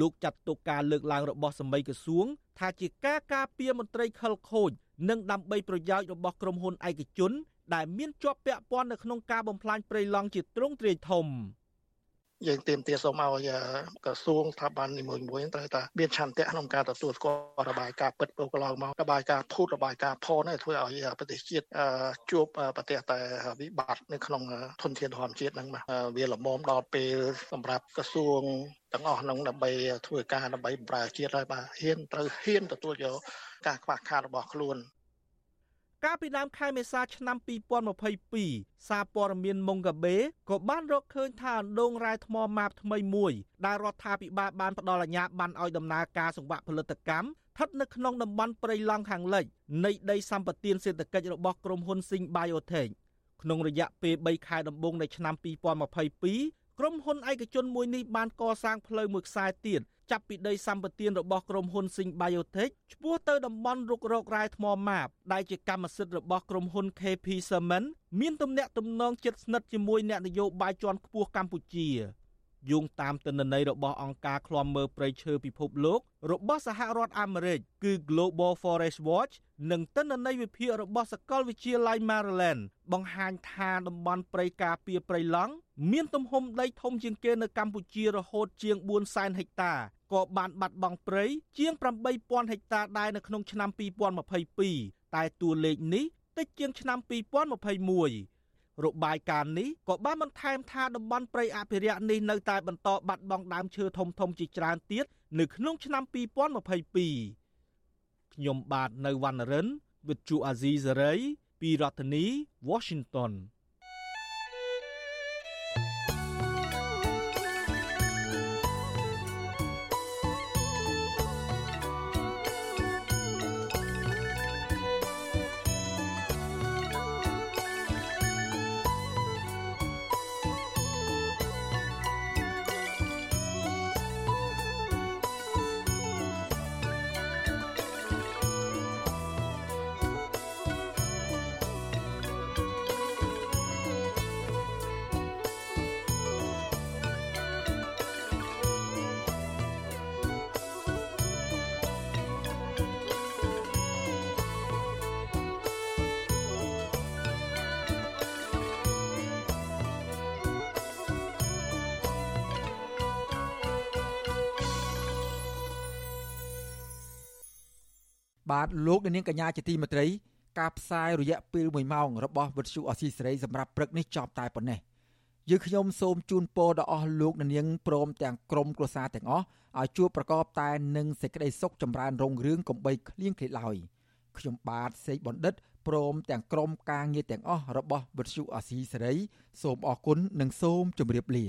លោកចាត់ទុកការលើកឡើងរបស់សមីក្រសួង ថាជាការការពារមន្ត្រីខិលខូចនិងដើម្បីប្រយោជន៍របស់ក្រុមហ៊ុនឯកជន ដែលមានជាប់ពាក់ព័ន្ធនៅក្នុងការបំផ្លាញព្រៃឡង់ជាទ្រង់ទ្រាយធំ យើងទៀមទាសូមឲ្យក្រសួងស្ថាប័ននីមួយៗត្រូវតែមានឆន្ទៈក្នុងការទទួលស្គាល់របាយការណ៍ពិតព្រោះកន្លងមករបាយការណ៍ភូតរបាយការណ៍ផននេះធ្វើឲ្យប្រទេសជាតិជួបប្រទេសតែវិបត្តិនៅក្នុងធនធានធម្មជាតិហ្នឹងវាលមមដល់ពេលសម្រាប់ក្រសួងទាំងអស់ហ្នឹងដើម្បីធ្វើការដើម្បីបម្រើជាតិហើយបាទហ៊ានត្រូវហ៊ានទទួលយកការខ្វះខាតរបស់ខ្លួន កាលពីដើមខែមេសាឆ្នាំ2022សារព័ត៌មានម៉ុងកាបេក៏បានរកឃើញថាអណ្ដូងរ៉ែថ្មម៉ាបថ្មីមួយដែលរដ្ឋាភិបាលបានផ្ដល់អាជ្ញាប័ណ្ណឲ្យដំណើរការសង្វាក់ផលិតកម្មស្ថិតនៅក្នុងតំបន់ព្រៃឡង់ខាងលិចនៃដីសម្បត្តិសេដ្ឋកិច្ចរបស់ក្រុមហ៊ុន Sing Biotech ក្នុងរយៈពេល3ខែដំបូងនៃឆ្នាំ2022ក្រុមហ៊ុនឯកជនមួយនេះបានកសាងផ្លូវមួយខ្សែទៀត ចាប់ពីដីសម្បត្តិរបស់ក្រុមហ៊ុន Sing Biotech ឆ្ពោះទៅតំបន់រុករករ៉ែថ្មម៉ាបដែលជាកម្មសិទ្ធិរបស់ក្រុមហ៊ុន KP Cement មានទំនាក់ទំនងជិតស្និទ្ធជាមួយអ្នកនយោបាយជាន់ខ្ពស់កម្ពុជាយោងតាមទិន្នន័យរបស់អង្គការឃ្លាំមើលព្រៃឈើពិភពលោក របស់សហរដ្ឋអាមេរិកគឺ Global Forest Watch និងទិន្នន័យវិភាគរបស់សាកលវិទ្យាល័យ Maryland បង្ហាញថាតំបន់ព្រៃការពារព្រៃឡង់មានទំហំដីធំជាងគេនៅកម្ពុជារហូតជាង4សែនហិកតា ក៏បានបាត់បង់ព្រៃជាង8000ហិកតាដែរនៅក្នុងឆ្នាំ2022តែតួលេខនេះតិចជាងឆ្នាំ2021របាយការណ៍នេះក៏បានបន្ថែមថាតំបន់ព្រៃអភិរក្សនេះនៅតែបន្តបាត់បង់ដើមឈើធំធំជាច្រើនទៀតនៅក្នុងឆ្នាំ2022ខ្ញុំបាទនៅវណ្ណរិន with Chu Azizi Saray ពីរដ្ឋធានី Washington បាទលោកនាងកញ្ញាជាទីមេត្រីការផ្សាយរយៈពេល1ម៉ោងរបស់វិទ្យុអស៊ីសេរីសម្រាប់ព្រឹកនេះចប់តែប៉ុណ្ណេះយើងខ្ញុំសូមជូនពរដល់អស់លោកនាងព្រមទាំងក្រុមគ្រួសារទាំងអស់ឲ្យជួបប្រកបតែនឹងសេចក្តីសុខចម្រើនរុងរឿងកំបីគ្លៀងគ្លេឡើយខ្ញុំបាទសេកបណ្ឌិតព្រមទាំងក្រុមការងារទាំងអស់របស់វិទ្យុអស៊ីសេរីសូមអរគុណនិងសូមជម្រាបលា